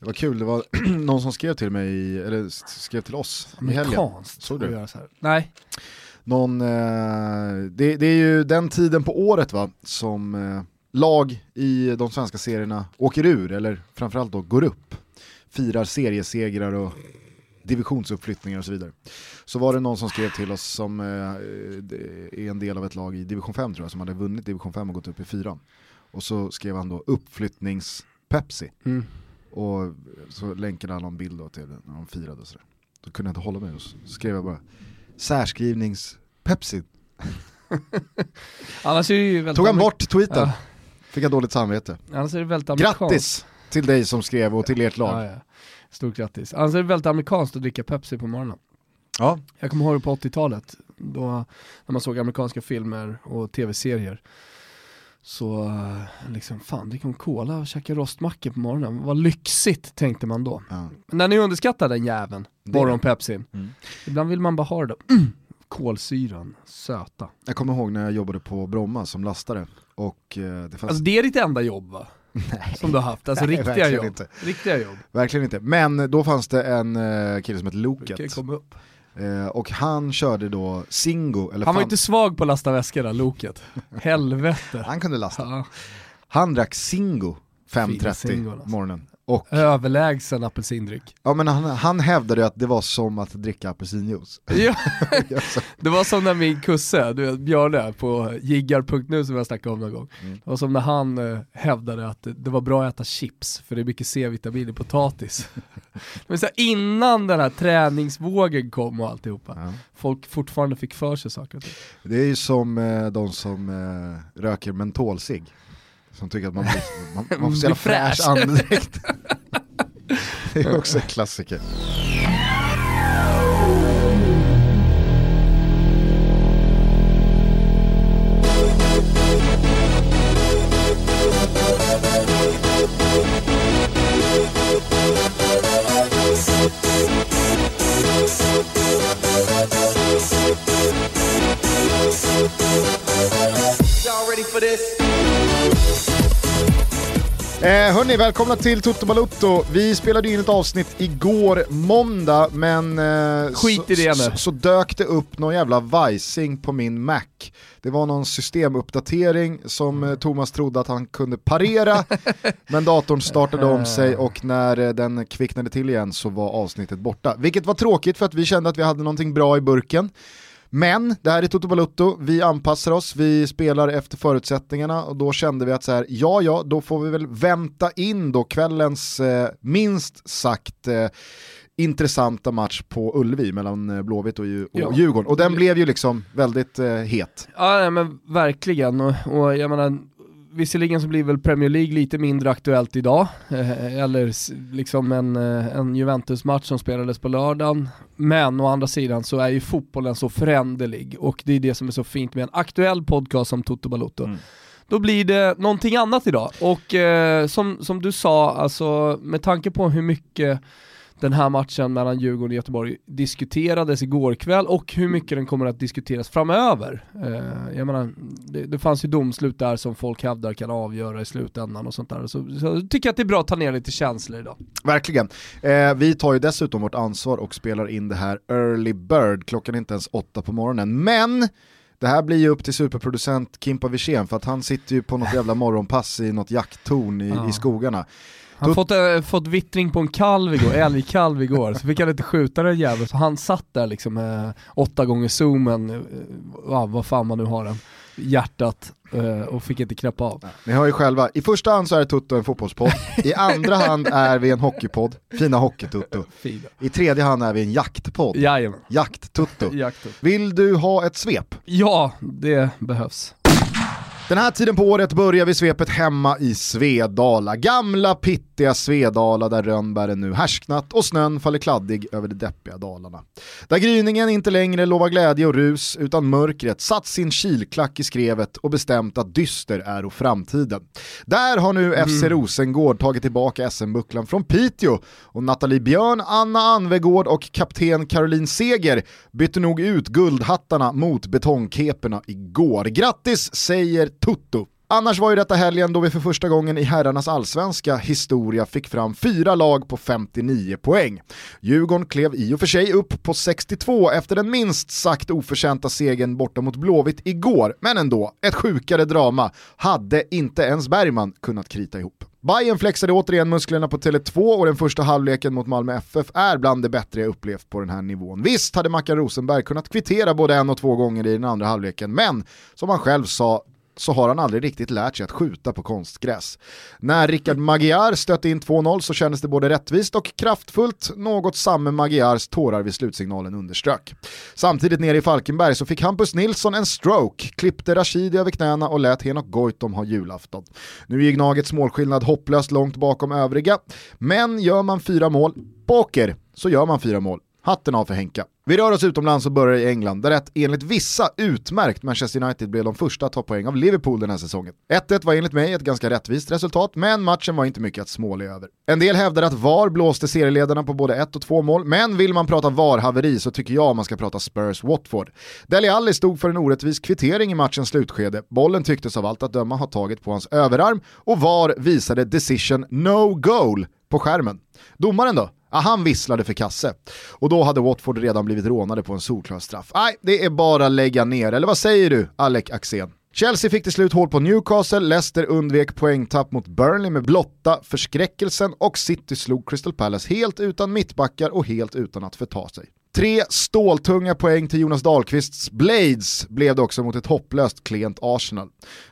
Det var kul, det var någon som skrev till mig, eller skrev till oss i helgen. Såg du? göra så här. Nej. Någon, eh, det, det är ju den tiden på året va, som eh, lag i de svenska serierna åker ur, eller framförallt då går upp. Firar seriesegrar och divisionsuppflyttningar och så vidare. Så var det någon som skrev till oss som eh, är en del av ett lag i division 5 tror jag, som hade vunnit division 5 och gått upp i 4. Och så skrev han då uppflyttnings-Pepsi. Mm. Och så länkade han någon bild då till när de firade och sådär. Då kunde jag inte hålla mig och så skrev jag bara särskrivnings-Pepsi. Annars är det ju väldigt Tog han bort tweeten, Ja. fick jag dåligt samvete. Annars är det väldigt amerikanskt. Grattis till dig som skrev och till ert lag. Ja, ja. Stort grattis. Annars är det väldigt amerikanskt att dricka Pepsi på morgonen. Ja. Jag kommer ihåg det på 80-talet, då när man såg amerikanska filmer och tv-serier. Så eh, liksom, fan dricka en cola och käka rostmackor på morgonen, vad lyxigt tänkte man då. Ja. Men när ni underskattar den jäveln, morgonpepsin, Mm. ibland vill man bara ha det. Mm. Kolsyran, söta. Jag kommer ihåg när jag jobbade på Bromma som lastare och eh, det fanns... Alltså det är ditt enda jobb va? Nej. Som du har haft, alltså Nej, riktiga jobb. inte. Riktiga jobb. Verkligen inte. Men då fanns det en eh, kille som hette Loket. upp. Eh, och han körde då Singo, eller Han var fan- inte svag på att lasta väskor där, Loket. Helvete. han kunde lasta. Ja. Han drack Singo Fina 5.30 Zingo, alltså. morgonen. Och Överlägsen apelsindryck. ja, men han, han hävdade att det var som att dricka apelsinjuice. Ja, det var som när min kusse, du vet Björne på jiggar.nu som jag snackade om någon gång. Mm. Det var som när han eh, hävdade att det, var bra att äta chips för det är mycket C-vitamin i potatis. Men så här, innan den här träningsvågen kom och alltihopa. ja. Folk fortfarande fick för sig saker och ting. Det är ju som eh, de som eh, röker mentolcigg. Som tycker att man, blir, man, man får så jävla fräsch andedräkt. det är också en klassiker. Y'all ready for this? Eh, hörni, välkomna till Toto Balutto. Vi spelade in ett avsnitt igår måndag, men eh, Skit i det nu. så, så dök det upp någon jävla vajsing på min Mac. Det var någon systemuppdatering som eh, Thomas trodde att han kunde parera, men datorn startade om sig och när eh, den kvicknade till igen så var avsnittet borta. Vilket var tråkigt för att vi kände att vi hade någonting bra i burken. Men det här är Toto Balutto, vi anpassar oss, vi spelar efter förutsättningarna och då kände vi att så här, ja ja, då får vi väl vänta in då kvällens eh, minst sagt eh, intressanta match på Ullevi mellan eh, Blåvitt och, och Ja. Djurgården. Och den blev ju liksom väldigt eh, het. Ja men verkligen, och, och jag menar Visserligen så blir väl Premier League lite mindre aktuellt idag, eh, eller liksom en, eh, en Juventus-match som spelades på lördagen. Men å andra sidan så är ju fotbollen så föränderlig och det är det som är så fint med en aktuell podcast som Toto Balotto. Mm. Då blir det någonting annat idag och eh, som, som du sa, alltså med tanke på hur mycket den här matchen mellan Djurgården och Göteborg diskuterades igår kväll och hur mycket den kommer att diskuteras framöver. Eh, jag menar, det, det fanns ju domslut där som folk hävdar kan avgöra i slutändan och sånt där. Så, så jag tycker att det är bra att ta ner lite känslor idag. Verkligen. Eh, vi tar ju dessutom vårt ansvar och spelar in det här early bird, klockan är inte ens åtta på morgonen. Men det här blir ju upp till superproducent Kimpa Wirsén för att han sitter ju på något jävla morgonpass i något jakttorn i, Ja. i skogarna. Han Tut- fått, äh, fått vittring på en kalv igår, älgkalv igår, så fick han inte skjuta den jäveln, så han satt där liksom med åtta gånger zoomen, ja, vad fan man nu har den, hjärtat eh, och fick inte knäppa av. Ni hör ju själva, i första hand så är Tutto en fotbollspodd, i andra hand är vi en hockeypodd, fina hockeytutto. I tredje hand är vi en jaktpodd, jakttutto. Jakten. Vill du ha ett svep? Ja, det behövs. Den här tiden på året börjar vi svepet hemma i Svedala. Gamla pittiga Svedala där rönnbären nu härsknat och snön faller kladdig över de deppiga dalarna. Där gryningen inte längre lovar glädje och rus utan mörkret satt sin kilklack i skrevet och bestämt att dyster är och framtiden. Där har nu FC Rosengård tagit tillbaka SM-bucklan från Piteå och Nathalie Björn, Anna Anvegård och kapten Caroline Seger bytte nog ut guldhattarna mot betongkeperna igår. Grattis säger Toto. Annars var ju detta helgen då vi för första gången i herrarnas allsvenska historia fick fram fyra lag på 59 poäng. Djurgården klev i och för sig upp på 62 efter den minst sagt oförtjänta segern borta mot Blåvitt igår, men ändå, ett sjukare drama hade inte ens Bergman kunnat krita ihop. Bayern flexade återigen musklerna på Tele2 och den första halvleken mot Malmö FF är bland det bättre jag upplevt på den här nivån. Visst hade Mackan Rosenberg kunnat kvittera både en och två gånger i den andra halvleken, men som han själv sa så har han aldrig riktigt lärt sig att skjuta på konstgräs. När Rickard Magyar stötte in 2-0 så kändes det både rättvist och kraftfullt, något samme Magyars tårar vid slutsignalen underströk. Samtidigt nere i Falkenberg så fick Hampus Nilsson en stroke, klippte Rashidi över knäna och lät Henok Goitom ha julafton. Nu är Gnagets målskillnad hopplöst långt bakom övriga, men gör man fyra mål, poker, så gör man fyra mål. Hatten av för Henka. Vi rör oss utomlands och börjar i England, där ett enligt vissa utmärkt Manchester United blev de första att ta poäng av Liverpool den här säsongen. 1-1 var enligt mig ett ganska rättvist resultat, men matchen var inte mycket att småle över. En del hävdar att VAR blåste serieledarna på både ett och två mål, men vill man prata VAR-haveri så tycker jag man ska prata Spurs-Watford. Dele Alli stod för en orättvis kvittering i matchens slutskede, bollen tycktes av allt att döma ha tagit på hans överarm och VAR visade decision no goal på skärmen. Domaren då? Ja, han visslade för kasse. Och då hade Watford redan blivit rånade på en solklar straff. Nej, det är bara lägga ner, eller vad säger du, Alec Axén? Chelsea fick till slut hål på Newcastle, Leicester undvek poängtapp mot Burnley med blotta förskräckelsen och City slog Crystal Palace helt utan mittbackar och helt utan att förta sig. Tre ståltunga poäng till Jonas Dahlqvists Blades blev det också mot ett hopplöst klent Arsenal.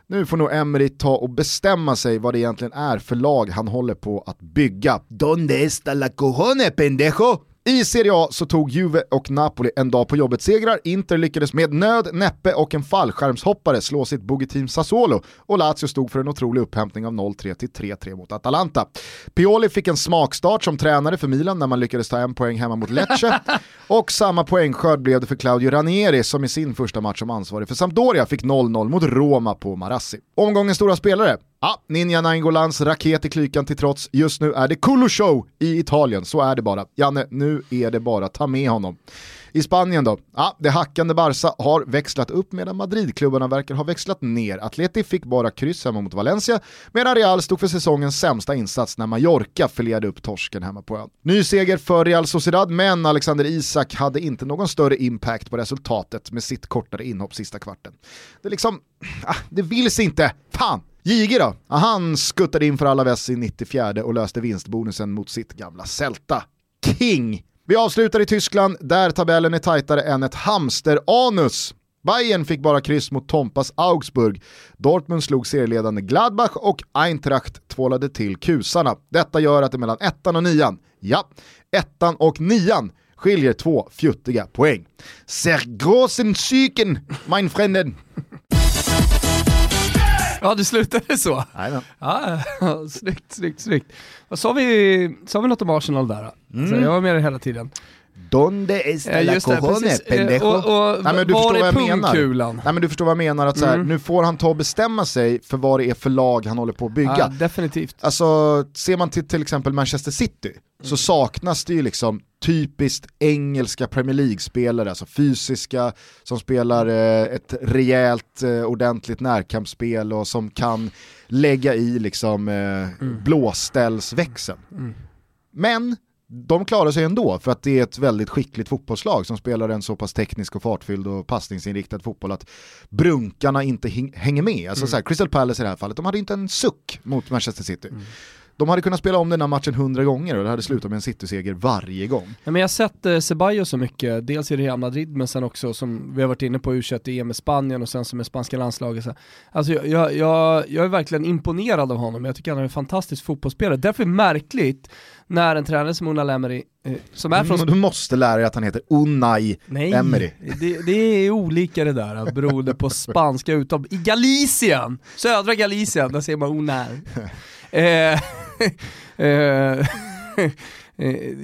Nu får nog Emery ta och bestämma sig vad det egentligen är för lag han håller på att bygga. Donde está la cojone pendejo? I Serie A så tog Juve och Napoli en dag på jobbet-segrar, Inter lyckades med nöd, näppe och en fallskärmshoppare slå sitt bogeyteam Sassuolo och Lazio stod för en otrolig upphämtning av 0-3 till 3-3 mot Atalanta. Pioli fick en smakstart som tränare för Milan när man lyckades ta en poäng hemma mot Lecce och samma poängskörd blev det för Claudio Ranieri som i sin första match som ansvarig för Sampdoria fick 0-0 mot Roma på Marassi. Omgångens stora spelare, Ja, Ninja Naingolans raket i klykan till trots, just nu är det Kulu Show i Italien, så är det bara. Janne, nu är det bara ta med honom. I Spanien då? Ja, det hackande Barca har växlat upp medan Madridklubbarna verkar ha växlat ner. Atleti fick bara kryss hemma mot Valencia, medan Real stod för säsongens sämsta insats när Mallorca filerade upp torsken hemma på ön. Ny seger för Real Sociedad, men Alexander Isak hade inte någon större impact på resultatet med sitt kortare inhopp sista kvarten. Det liksom, ah, det vill sig inte, fan! Jige då? Han skuttade in för alla väss i 94 och löste vinstbonusen mot sitt gamla Celta. King! Vi avslutar i Tyskland, där tabellen är tajtare än ett hamster-anus. Bayern fick bara kryss mot Tompas Augsburg. Dortmund slog serieledande Gladbach och Eintracht tvålade till kusarna. Detta gör att det mellan ettan och nian, ja, ettan och nian skiljer två fjuttiga poäng. Sehr großen Psyken, mein Frenden. Ja, det slutade så. Jajamän. Ja, snyggt, snyggt, snyggt. Sa vi, sa vi något om Arsenal där? Mm. Så jag var med dig hela tiden. Donde está la det, cojone. Eh, pendejo? Och, och Nej, men du var förstår är vad jag menar. pungkulan? Nej men du förstår vad jag menar, att så här, Mm. nu får han ta och bestämma sig för vad det är för lag han håller på att bygga. Ja, definitivt. Alltså, ser man till till exempel Manchester City så saknas det ju liksom typiskt engelska Premier League-spelare, alltså fysiska, som spelar eh, ett rejält, eh, ordentligt närkampsspel och som kan lägga i liksom eh, blåställsväxeln. Mm. Men de klarar sig ändå för att det är ett väldigt skickligt fotbollslag som spelar en så pass teknisk och fartfylld och passningsinriktad fotboll att brunkarna inte häng- hänger med. Alltså så här, Crystal Palace i det här fallet, de hade inte en suck mot Manchester City. De hade kunnat spela om den här matchen hundra gånger och det hade slutat med en City-seger varje gång. Ja, men jag har sett eh, Ceballos så mycket, dels i Real Madrid men sen också som vi har varit inne på u i EM med Spanien och sen som med spanska landslaget. Så. Alltså jag, jag, jag, jag är verkligen imponerad av honom, jag tycker han är en fantastisk fotbollsspelare. Därför är det märkligt när en tränare som Una Emery, eh, som är från... Men du måste lära dig att han heter Unai Nej, Emery. det, det är olika det där beroende på spanska uttal. I Galicien, södra Galicien, där säger man Una. Eh, eh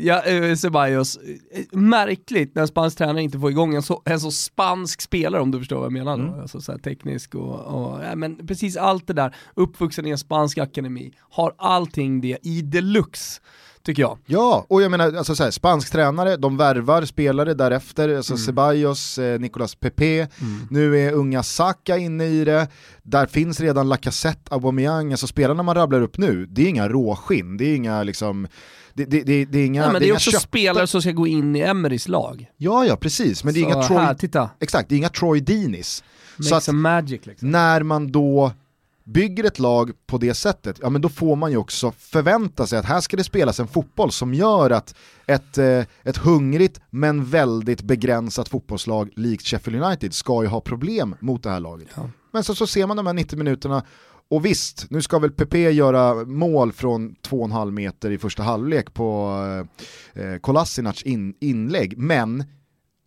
ja, eh, Ceballos, eh, märkligt när en spansk tränare inte får igång en så, en så spansk spelare om du förstår vad jag menar. Mm. Alltså så teknisk och, och ja, men precis allt det där, uppvuxen i en spansk akademi, har allting det i deluxe. tycker jag. Ja, och jag menar, alltså så här, spansk tränare, de värvar spelare därefter, alltså Mm. Ceballos, eh, Nicolas Pepe, nu är unga Saka inne i det, där finns redan Lacazette, Aubameyang, alltså spelarna man rabblar upp nu, det är inga råskinn, det är inga liksom, det, det, det, det är inga, Nej, men det är också köpta- spelare som ska gå in i Emerys lag. Ja, ja precis, men det är Så inga Troy, här, titta. exakt, det är inga Troy Deenis. Så att magic liksom. när man då bygger ett lag på det sättet, ja men då får man ju också förvänta sig att här ska det spelas en fotboll som gör att ett, eh, ett hungrigt men väldigt begränsat fotbollslag likt Sheffield United ska ju ha problem mot det här laget. Ja. Men så, så ser man de här 90 minuterna och visst, nu ska väl Pepe göra mål från 2,5 meter i första halvlek på eh, eh Kolasinac in, inlägg, men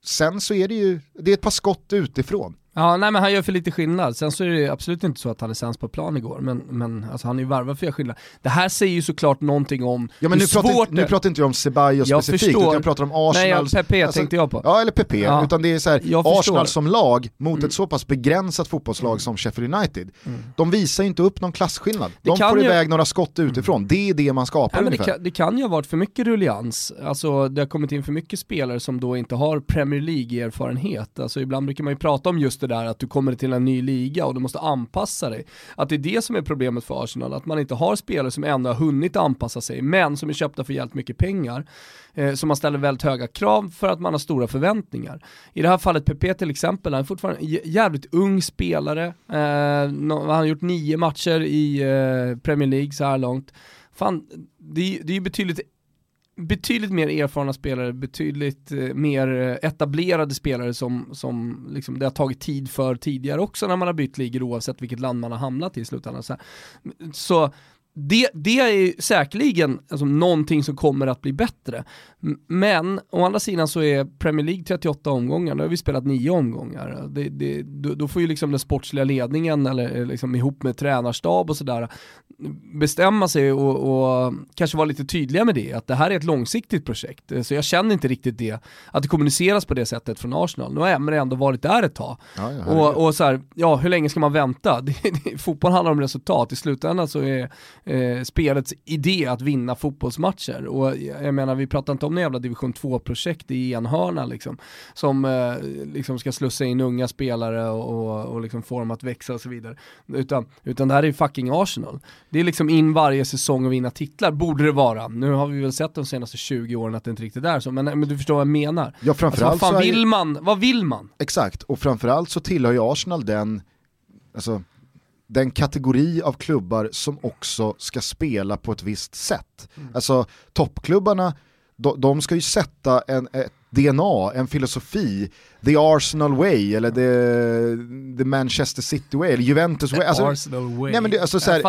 sen så är det ju, det är ett par skott utifrån. Ja, nej men han gör för lite skillnad. Sen så är det absolut inte så att han är sämst på plan igår, men, men alltså, han är ju värvad för att göra skillnad. Det här säger ju såklart någonting om Ja men hur nu pratar, svårt inte, nu det pratar inte jag om Ceballos Jag specifikt, förstår. utan jag pratar om Arsenal. Nej, ja, Pepe alltså- tänkte jag på. Ja eller Pepe, Ja. utan det är så här. Arsenal som lag mot Mm. ett så pass begränsat fotbollslag som Sheffield United, Mm. de visar ju inte upp någon klasskillnad. De får ju- iväg några skott utifrån, det är det man skapar Nej, men det, ungefär. kan, det kan ju ha varit för mycket rullians, alltså det har kommit in för mycket spelare som då inte har Premier League-erfarenhet. Alltså ibland brukar man ju prata om just det där att du kommer till en ny liga och du måste anpassa dig. Att det är det som är problemet för Arsenal, att man inte har spelare som ändå har hunnit anpassa sig, men som är köpta för jävligt mycket pengar. Eh, så man ställer väldigt höga krav för att man har stora förväntningar. I det här fallet Pepe till exempel, han är fortfarande en jävligt ung spelare. Eh, han har gjort nio matcher i eh, Premier League så här långt. Fan, det, det är ju betydligt betydligt mer erfarna spelare, betydligt eh, mer eh, etablerade spelare som, som liksom, det har tagit tid för tidigare också när man har bytt ligor oavsett vilket land man har hamnat i i slutändan. Så, så det, det är ju säkerligen alltså, någonting som kommer att bli bättre. Men å andra sidan så är Premier League 38 omgångar, nu har vi spelat 9 omgångar. Det, det, då, då får ju liksom den sportsliga ledningen eller eh, liksom ihop med tränarstab och sådär bestämma sig och, och kanske vara lite tydliga med det, att det här är ett långsiktigt projekt. Så jag känner inte riktigt det, att det kommuniceras på det sättet från Arsenal. Nu har Emre ändå varit där ett tag. Ja, ja, Och, och så här, ja hur länge ska man vänta? Det, det, fotboll handlar om resultat, i slutändan så är eh, spelets idé att vinna fotbollsmatcher. Och jag menar, vi pratar inte om några jävla division 2-projekt i enhörna liksom, som eh, liksom ska slussa in unga spelare och, och, liksom få dem att växa och så vidare. Utan, utan det här är fucking Arsenal. Det är liksom in varje säsong och vinna titlar, borde det vara. Nu har vi väl sett de senaste 20 åren att det inte riktigt är så, men, men du förstår vad jag menar. ja Alltså, vad framförallt fan ju- vill man? Vad vill man? Exakt, och framförallt så tillhör ju Arsenal den, alltså, den kategori av klubbar som också ska spela på ett visst sätt. Alltså toppklubbarna, de, de ska ju sätta en, ett DNA, en filosofi, the Arsenal way eller the, the Manchester City way eller Juventus way. Alltså, Arsenal way. nej, men det- alltså, så här-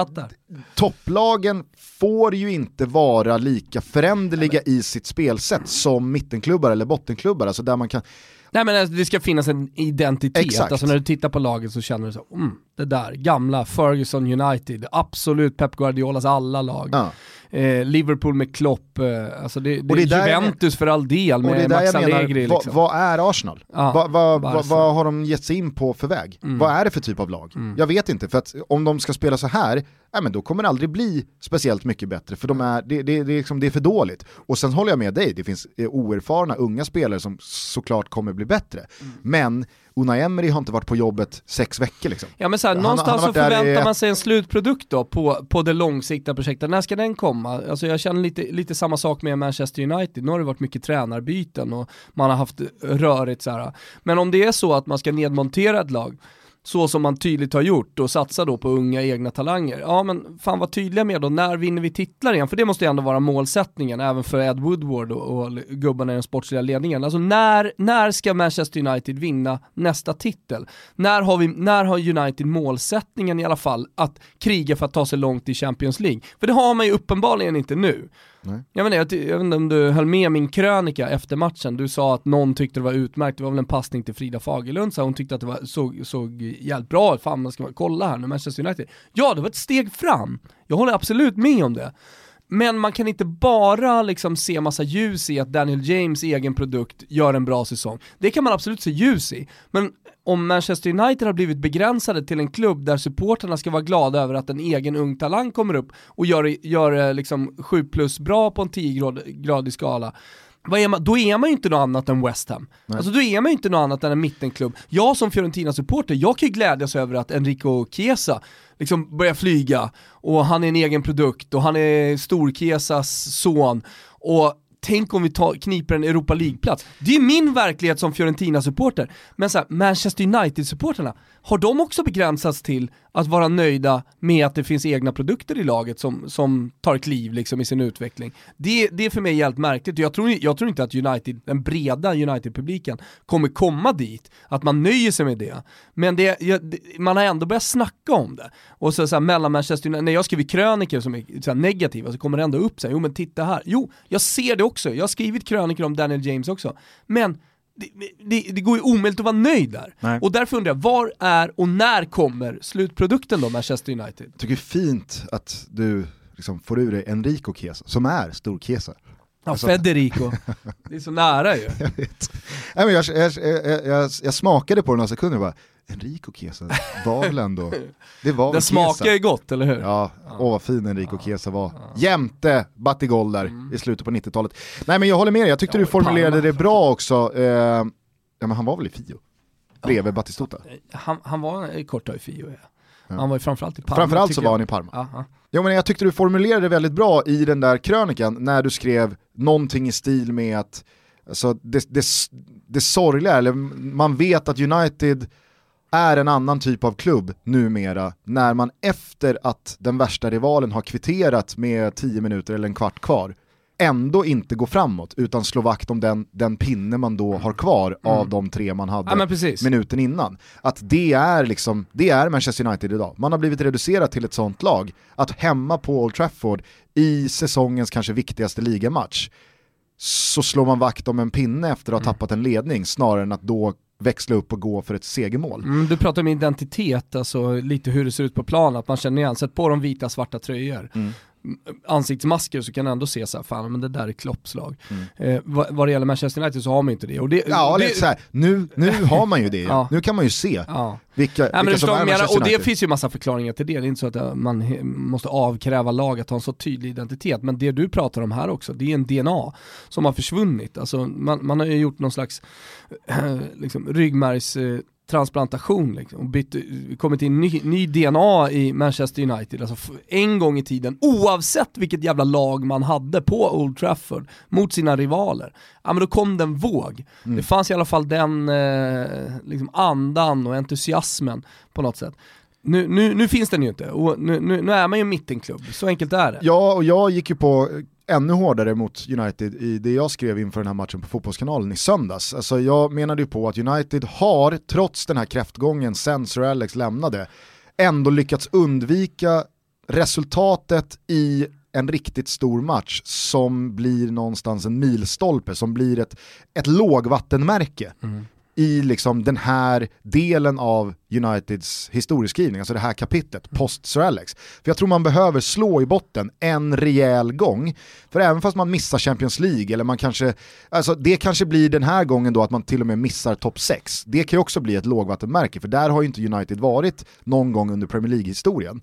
topplagen får ju inte vara lika föränderliga i sitt spelsätt som mittenklubbar eller bottenklubbar, alltså där man kan Nej men alltså, det ska finnas en identitet, Exakt. alltså när du tittar på laget så känner du så, mm, det där, gamla Ferguson United, absolut Pep Guardiolas alla lag. Ja. Eh, Liverpool med Klopp, eh, alltså det, det, Och det är är där Juventus för all del Och det är med där Max jag menar, Allegri vad, liksom. vad är Arsenal? Ja, vad, vad, vad, vad har de gett sig in på för väg? Mm. Vad är det för typ av lag? Mm. Jag vet inte, för att om de ska spela så här, ja, men då kommer det aldrig bli speciellt mycket bättre, för de är, det, det, det, är liksom, det är för dåligt. Och sen håller jag med dig, det finns eh, oerfarna unga spelare som såklart kommer bli bättre. Mm. Men Unai Emery har inte varit på jobbet sex veckor liksom. Ja men så här, Han- någonstans han så förväntar i- man sig en slutprodukt då på, på det långsiktiga projektet. När ska den komma? Alltså jag känner lite, lite samma sak med Manchester United. Nu har det varit mycket tränarbyten och man har haft rörigt så här. Men om det är så att man ska nedmontera ett lag, så som man tydligt har gjort och satsa då på unga egna talanger. Ja men fan var tydliga med då, när vinner vi titlar igen? För det måste ju ändå vara målsättningen även för Ed Woodward och, och gubbarna i den sportsliga ledningen. Alltså när, när ska Manchester United vinna nästa titel? När har, vi, när har United målsättningen i alla fall att kriga för att ta sig långt i Champions League? För det har man ju uppenbarligen inte nu. Nej. Jag, menar, jag, jag vet inte om du höll med min krönika efter matchen, du sa att någon tyckte det var utmärkt, det var väl en passning till Frida Fagerlund, så hon tyckte att det var, såg, såg jävligt bra ut, fan man ska kolla här nu, Manchester United. Ja, det var ett steg fram, jag håller absolut med om det. Men man kan inte bara liksom se massa ljus i att Daniel James egen produkt gör en bra säsong. Det kan man absolut se ljus i. Men om Manchester United har blivit begränsade till en klubb där supporterna ska vara glada över att en egen ung talang kommer upp och gör, gör liksom 7 plus bra på en 10-gradig skala, är man, då är man ju inte något annat än West Ham. Alltså då är man ju inte något annat än en mittenklubb. Jag som Fiorentina-supporter, jag kan ju glädjas över att Enrico Chiesa liksom börjar flyga och han är en egen produkt och han är Stor-Chiesas son och tänk om vi tar, kniper en Europa League-plats. Det är min verklighet som Fiorentina-supporter. Men så här, Manchester United-supporterna, har de också begränsats till att vara nöjda med att det finns egna produkter i laget som, som tar kliv liksom i sin utveckling? Det, det är för mig helt märkligt. Jag tror, jag tror inte att United, den breda United-publiken kommer komma dit, att man nöjer sig med det. Men det, man har ändå börjat snacka om det. Och så, så här, mellan Manchester United, när jag skriver krönikor som är så här, negativa så kommer det ändå upp så här, jo men titta här, jo jag ser det också, jag har skrivit krönikor om Daniel James också. Men det, det, det, går ju omöjligt att vara nöjd där. Nej. Och därför undrar jag, var är och när kommer slutprodukten då, Manchester United? Jag tycker det är fint att du liksom får ur dig Enrico Chiesa, som är stor Chiesa. Ja, alltså, Federico. Det är så nära ju. jag, vet. Nej, men jag, jag, jag, jag, smakade på det några sekunder och bara, Enrico Chiesa var väl ändå, det var Den smakar ju gott, eller hur? Ja, åh vad fin Enrico Chiesa var. Jämte Batigol där mm. i slutet på 90-talet. Nej men jag håller med dig, jag tyckte ja, du formulerade det bra också. Eh, ja men han var väl i Fio? Bredvid ja. Batistuta? Han, han var kort i Fio ja. Ja. Han var ju framförallt i Parma. Framförallt så var han i Parma. Aha. Jo men jag tyckte du formulerade det väldigt bra i den där krönikan när du skrev någonting i stil med att alltså, det, det, det sorgliga, eller man vet att United är en annan typ av klubb numera när man efter att den värsta rivalen har kvitterat med 10 minuter eller en kvart kvar ändå inte går framåt utan slår vakt om den, den pinne man då har kvar mm. av de tre man hade ja, minuten innan. Att det är, liksom, det är Manchester United idag. Man har blivit reducerat till ett sånt lag. Att hemma på Old Trafford i säsongens kanske viktigaste ligamatch så slår man vakt om en pinne efter att ha mm. tappat en ledning snarare än att då växla upp och gå för ett segermål. Mm, du pratar om identitet, alltså lite hur det ser ut på plan, att man känner igen, sätt på de vita svarta tröjor. Mm ansiktsmasker så kan man ändå se så här, fan men det där är kloppslag. Mm. Eh, vad, vad det gäller Manchester United så har man inte det. Och det ja, det, så här, nu, nu har man ju det, ja. nu kan man ju se ja. vilka, ja, vilka som är Manchester Och det finns ju massa förklaringar till det, det är inte så att eh, man måste avkräva laget att ha en så tydlig identitet, men det du pratar om här också, det är en DNA som har försvunnit. Alltså, man, man har ju gjort någon slags äh, liksom, ryggmärgs äh, transplantation liksom, och bytt, kommit in ny, ny DNA i Manchester United, alltså en gång i tiden, oavsett vilket jävla lag man hade på Old Trafford mot sina rivaler, ja men då kom den våg. Mm. Det fanns i alla fall den eh, liksom andan och entusiasmen på något sätt. Nu, nu, nu finns den ju inte, och nu, nu, nu är man ju en mittenklubb, så enkelt är det. Ja, och jag gick ju på ännu hårdare mot United i det jag skrev inför den här matchen på Fotbollskanalen i söndags. Alltså jag menade ju på att United har, trots den här kräftgången sen Sir Alex lämnade, ändå lyckats undvika resultatet i en riktigt stor match som blir någonstans en milstolpe, som blir ett, ett lågvattenmärke mm i liksom den här delen av Uniteds historieskrivning, alltså det här kapitlet, mm. post Sir Alex. För jag tror man behöver slå i botten en rejäl gång, för även fast man missar Champions League, eller man kanske, alltså det kanske blir den här gången då att man till och med missar topp 6, det kan ju också bli ett lågvattenmärke, för där har ju inte United varit någon gång under Premier League-historien.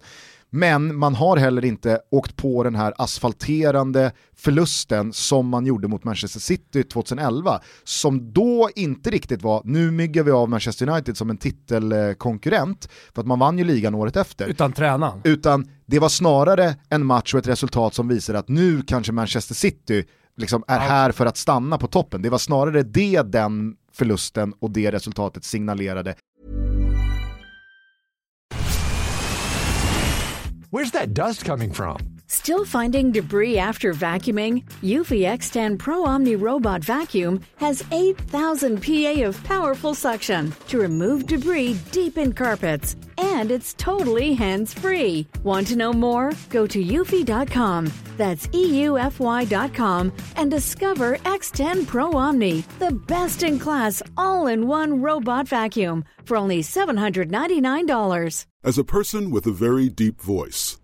Men man har heller inte åkt på den här asfalterande förlusten som man gjorde mot Manchester City 2011, som då inte riktigt var, nu myggar vi av Manchester United som en titelkonkurrent, för att man vann ju ligan året efter. Utan tränaren. Utan det var snarare en match och ett resultat som visade att nu kanske Manchester City liksom är här för att stanna på toppen. Det var snarare det den förlusten och det resultatet signalerade Where's that dust coming from? Still finding debris after vacuuming? Eufy X10 Pro Omni Robot Vacuum has 8,000 PA of powerful suction to remove debris deep in carpets. And it's totally hands free. Want to know more? Go to eufy.com. That's EUFY.com and discover X10 Pro Omni, the best in class all in one robot vacuum for only $799. As a person with a very deep voice,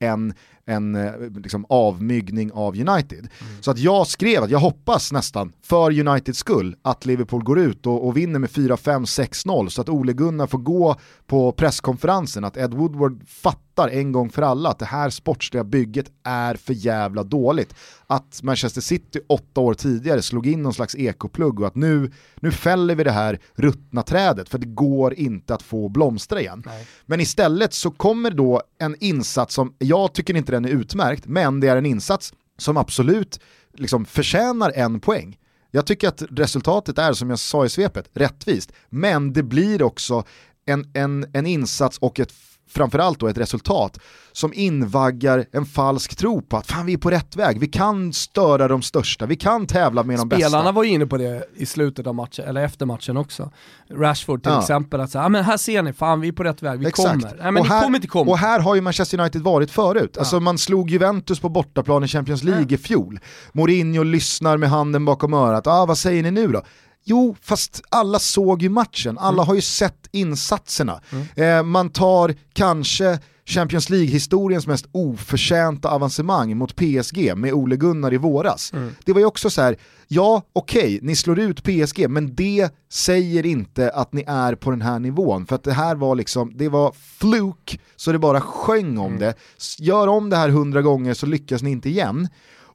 En, en eh, liksom avmygning av United. Mm. Så att jag skrev att jag hoppas nästan, för Uniteds skull, att Liverpool går ut och, och vinner med 4-5-6-0 så att Ole Gunnar får gå på presskonferensen, att Ed Woodward fattar en gång för alla att det här sportsliga bygget är för jävla dåligt. Att Manchester City åtta år tidigare slog in någon slags ekoplugg och att nu, nu fäller vi det här ruttna trädet för det går inte att få blomstra igen. Nej. Men istället så kommer då en insats som, jag tycker inte den är utmärkt, men det är en insats som absolut liksom förtjänar en poäng. Jag tycker att resultatet är, som jag sa i svepet, rättvist. Men det blir också en, en, en insats och ett framförallt då ett resultat som invaggar en falsk tro på att fan vi är på rätt väg, vi kan störa de största, vi kan tävla med de bästa. Spelarna var ju inne på det i slutet av matchen, eller efter matchen också. Rashford till ja. exempel, att säga, ah, men här ser ni, fan vi är på rätt väg, vi Exakt. kommer. Nej, men och här, kommer inte komma. Och här har ju Manchester United varit förut, ja. alltså man slog Juventus på bortaplan i Champions League ja. i fjol. Mourinho lyssnar med handen bakom örat, ah, vad säger ni nu då? Jo, fast alla såg ju matchen, alla mm. har ju sett insatserna. Mm. Eh, man tar kanske Champions League-historiens mest oförtjänta avancemang mot PSG med Ole Gunnar i våras. Mm. Det var ju också så här, ja okej, okay, ni slår ut PSG, men det säger inte att ni är på den här nivån. För att det här var liksom, det var fluk, så det bara sjöng om mm. det. Gör om det här hundra gånger så lyckas ni inte igen.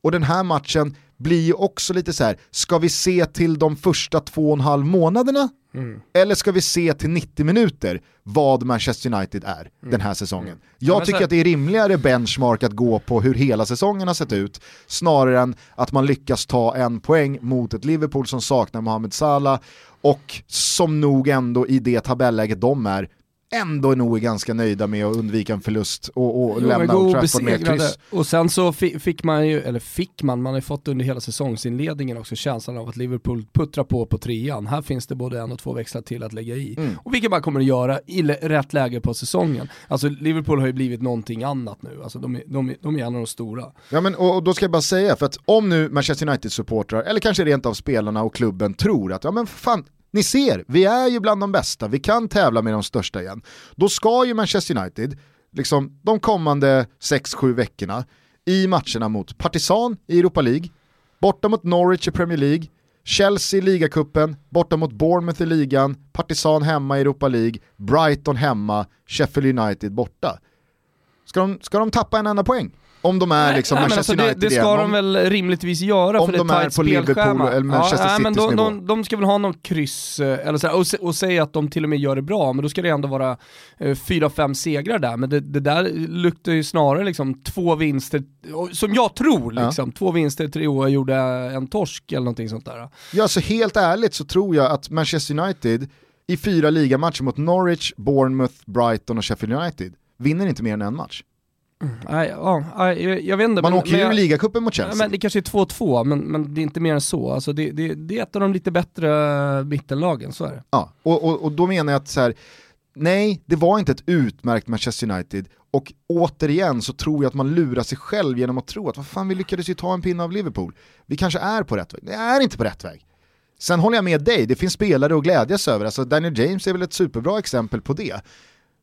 Och den här matchen, blir ju också lite så här, ska vi se till de första två och en halv månaderna? Mm. Eller ska vi se till 90 minuter vad Manchester United är mm. den här säsongen? Mm. Jag ja, tycker att det är rimligare benchmark att gå på hur hela säsongen har sett ut, snarare än att man lyckas ta en poäng mot ett Liverpool som saknar Mohamed Salah och som nog ändå i det tabelläget de är ändå nog är ganska nöjda med att undvika en förlust och, och jo, lämna Old Trafford med kryss. Och sen så fick man ju, eller fick man, man har ju fått under hela säsongsinledningen också känslan av att Liverpool puttrar på på trean. Här finns det både en och två växlar till att lägga i. Mm. Och vilket man kommer att göra i rätt läge på säsongen. Alltså Liverpool har ju blivit någonting annat nu, alltså de, de, de är en av de stora. Ja men och, och då ska jag bara säga, för att om nu Manchester United-supportrar, eller kanske rent av spelarna och klubben tror att ja men fan, ni ser, vi är ju bland de bästa, vi kan tävla med de största igen. Då ska ju Manchester United, liksom de kommande 6-7 veckorna, i matcherna mot Partizan i Europa League, borta mot Norwich i Premier League, Chelsea i ligacupen, borta mot Bournemouth i ligan, Partizan hemma i Europa League, Brighton hemma, Sheffield United borta. Ska de, ska de tappa en enda poäng? Om de är liksom nej, Manchester alltså United Det, det ska de väl rimligtvis göra om för de det är på Liverpool eller Manchester ja, Citys men de, nivå. De, de, ska väl ha någon kryss, eh, eller så här, och, och säga att de till och med gör det bra, men då ska det ändå vara eh, fyra, fem segrar där. Men det, det, där luktar ju snarare liksom två vinster, som jag tror, liksom, ja. två vinster, tre år gjorde en torsk eller någonting sånt där. Ja, så helt ärligt så tror jag att Manchester United i fyra ligamatcher mot Norwich, Bournemouth, Brighton och Sheffield United vinner inte mer än en match. Nej, ja, jag, vet inte. Man men, åker ju ur ligacupen mot Chelsea. Men det kanske är 2-2, men, men det är inte mer än så. Alltså det, det, det är ett av de lite bättre mittenlagen, så är det. Ja, och, och, och då menar jag att så här, nej, det var inte ett utmärkt Manchester United och återigen så tror jag att man lurar sig själv genom att tro att vad fan vi lyckades ju ta en pinne av Liverpool. Vi kanske är på rätt väg. Det är inte på rätt väg. Sen håller jag med dig, det finns spelare att glädjas över. Alltså Daniel James är väl ett superbra exempel på det.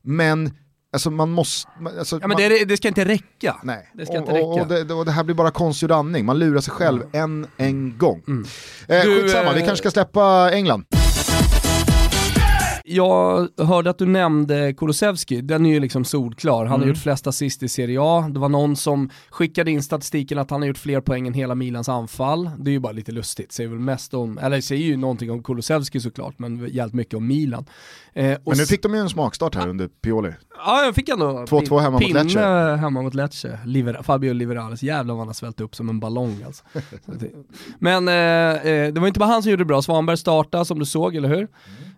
Men Alltså man måste... Alltså ja men man, det, det, ska inte räcka. Nej, det ska och, inte räcka. Och det, och det, här blir bara konstgjord andning, man lurar sig själv mm. en, en gång. Mm. Eh, du, skitsamma, eh, vi kanske ska släppa England. Jag hörde att du nämnde Kulusevski, den är ju liksom solklar. Han har Mm. gjort flest assist i Serie A. Det var någon som skickade in statistiken att han har gjort fler poäng än hela Milans anfall. Det är ju bara lite lustigt, säger väl mest om, eller säger ju någonting om Kulusevski såklart, men jävligt mycket om Milan. Eh, Men nu fick de ju en smakstart här under Pioli. Ja, jag fick ändå 2-2 hemma mot pinne Lecce. hemma mot Lecce. Liver, Fabio Liverales, jävlar vad han har svällt upp som en ballong alltså. Men eh, eh, det var inte bara han som gjorde det bra, Svanberg startade som du såg, eller hur?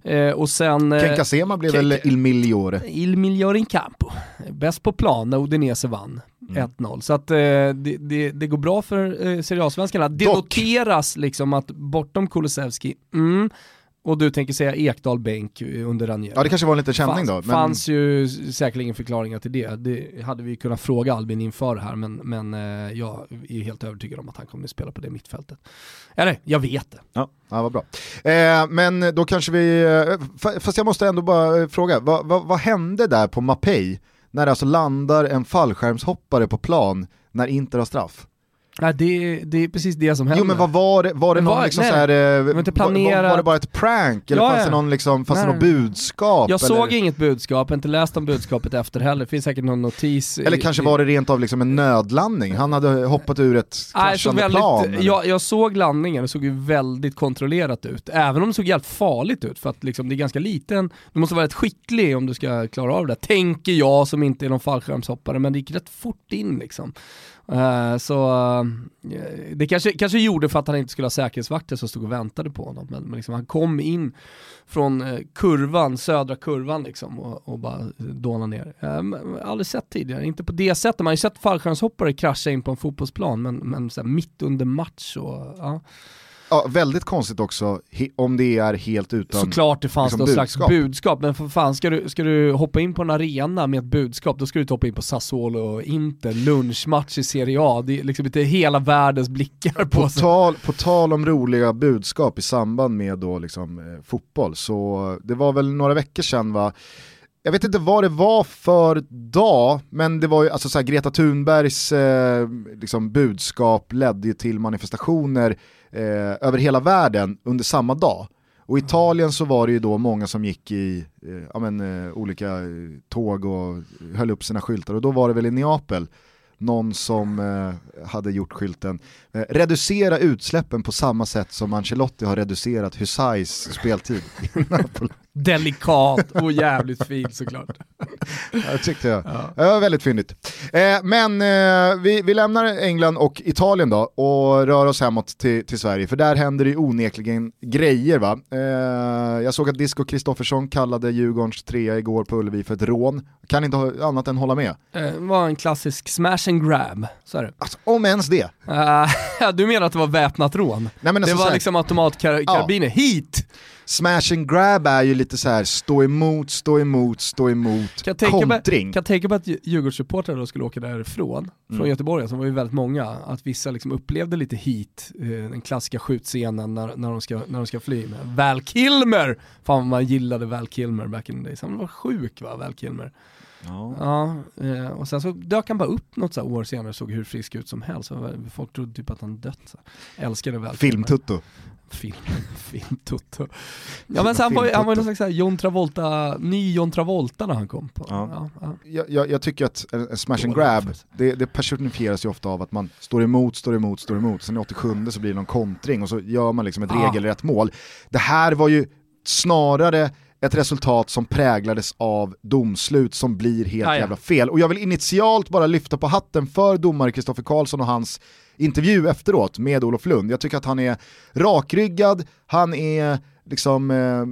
Eh, och sen... eh, Ken Kasema blev Ken- väl Il Migliore. Il migliore in campo. Bäst på plan när Udinese vann Mm. 1-0. Så att eh, det, det, det går bra för eh, Serie A-svenskarna. Det Dock. noteras liksom att bortom Kulusevski, mm, och du tänker säga Ekdal bänk under Ranieri. Ja det kanske var en liten känning fanns, då. Men fanns ju säkerligen förklaringar till det. Det hade vi kunnat fråga Albin inför här, men, men eh, jag är helt övertygad om att han kommer att spela på det mittfältet. Eller, jag vet det. Ja, ja vad bra. Eh, men då kanske vi, eh, fa- fast jag måste ändå bara eh, fråga, vad, vad, vad hände där på Mapei när det alltså landar en fallskärmshoppare på plan när Inter har straff? Nej, det, det är precis det som händer. Jo men vad var det, var det någon var- liksom nej, så här, eh, var var, det bara ett prank eller Ja, fanns det någon liksom, fanns det Nej. något budskap? Jag eller? såg inget budskap, inte läst om budskapet efter heller. Det finns säkert någon notis. i- Eller kanske var det rent av liksom en nödlandning, han hade hoppat ur ett Nej, kraschande plan. väldigt, eller? jag, jag såg landningen, det såg ju väldigt kontrollerat ut. Även om det såg helt farligt ut, för att liksom, det är ganska liten, du måste vara rätt skicklig om du ska klara av det. Tänker jag som inte är någon fallskärmshoppare, men det gick rätt fort in liksom. Eh, så eh, det kanske, kanske gjorde för att han inte skulle ha säkerhetsvakter som stod och väntade på honom. Men, men liksom, han kom in från eh, kurvan, södra kurvan liksom och, och bara dånade ner. Uh, aldrig sett tidigare, inte på det sättet. Man har ju sett fallskärmshoppare krascha in på en fotbollsplan men, men så här, mitt under match och ja. Ja, väldigt konstigt också om det är helt utan... Såklart det fanns liksom slags budskap. budskap, men för fan ska du, ska du hoppa in på en arena med ett budskap, då ska du inte hoppa in på Sassuolo och Inter, lunchmatch i Serie A, det är liksom inte hela världens blickar på På sig. tal, på tal om roliga budskap i samband med då liksom, eh, fotboll, så det var väl några veckor sedan va, jag vet inte vad det var för dag, men det var ju alltså så här, Greta Thunbergs eh, liksom, budskap ledde ju till manifestationer eh, över hela världen under samma dag. Och i Italien så var det ju då många som gick i eh, ja, men, eh, olika eh, tåg och höll upp sina skyltar och då var det väl i Neapel någon som eh, hade gjort skylten eh, reducera utsläppen på samma sätt som Ancelotti har reducerat Husais speltid. Delikat och jävligt fint såklart. Jag tyckte jag. Det var väldigt fyndigt. Eh, men eh, vi, vi lämnar England och Italien då och rör oss hemåt till, till Sverige, för där händer det ju onekligen grejer va. Eh, jag såg att Disco Kristoffersson kallade Djurgårdens trea igår på Ullevi för ett rån. Kan inte ha annat än hålla med. Det var en klassisk smash and grab, så är det. Alltså, om ens det. Du menar att det var väpnat rån? Nej, men det alltså, var så här- liksom automatkarbiner, hit! Smash and grab är ju lite så här stå emot, stå emot, stå emot, Kan kontring. kan jag tänka mig att Dju- Djurgårdssupportrar då skulle åka därifrån, från Mm. Göteborg, som var ju väldigt många, att vissa liksom upplevde lite hit, eh, den klassiska skjutscenen när, när, de ska, när de ska fly med Val Kilmer! Fan man gillade Val Kilmer back in the days, han var sjuk va, Val Kilmer. Ja. Ja, eh, och sen så dök han bara upp något så här år senare och såg hur frisk ut som helst. Folk trodde typ att han dött. Så. Älskade Kilmer. Filmtutto. Film, filmtutto. Ja men han, var, han var ju någon slags John Travolta, ny John Travolta när han kom på. Ja. Ja, ja. Jag, jag, tycker att en, en smash and grab, det, det personifieras ju ofta av att man står emot, står emot, står emot, sen i 87 så blir det någon kontring och så gör man liksom ett Ah. regelrätt mål. Det här var ju snarare ett resultat som präglades av domslut som blir helt ja. jävla fel. Och jag vill initialt bara lyfta på hatten för domare Kristoffer Karlsson och hans intervju efteråt med Olof Lund. Jag tycker att han är rakryggad, han är liksom eh,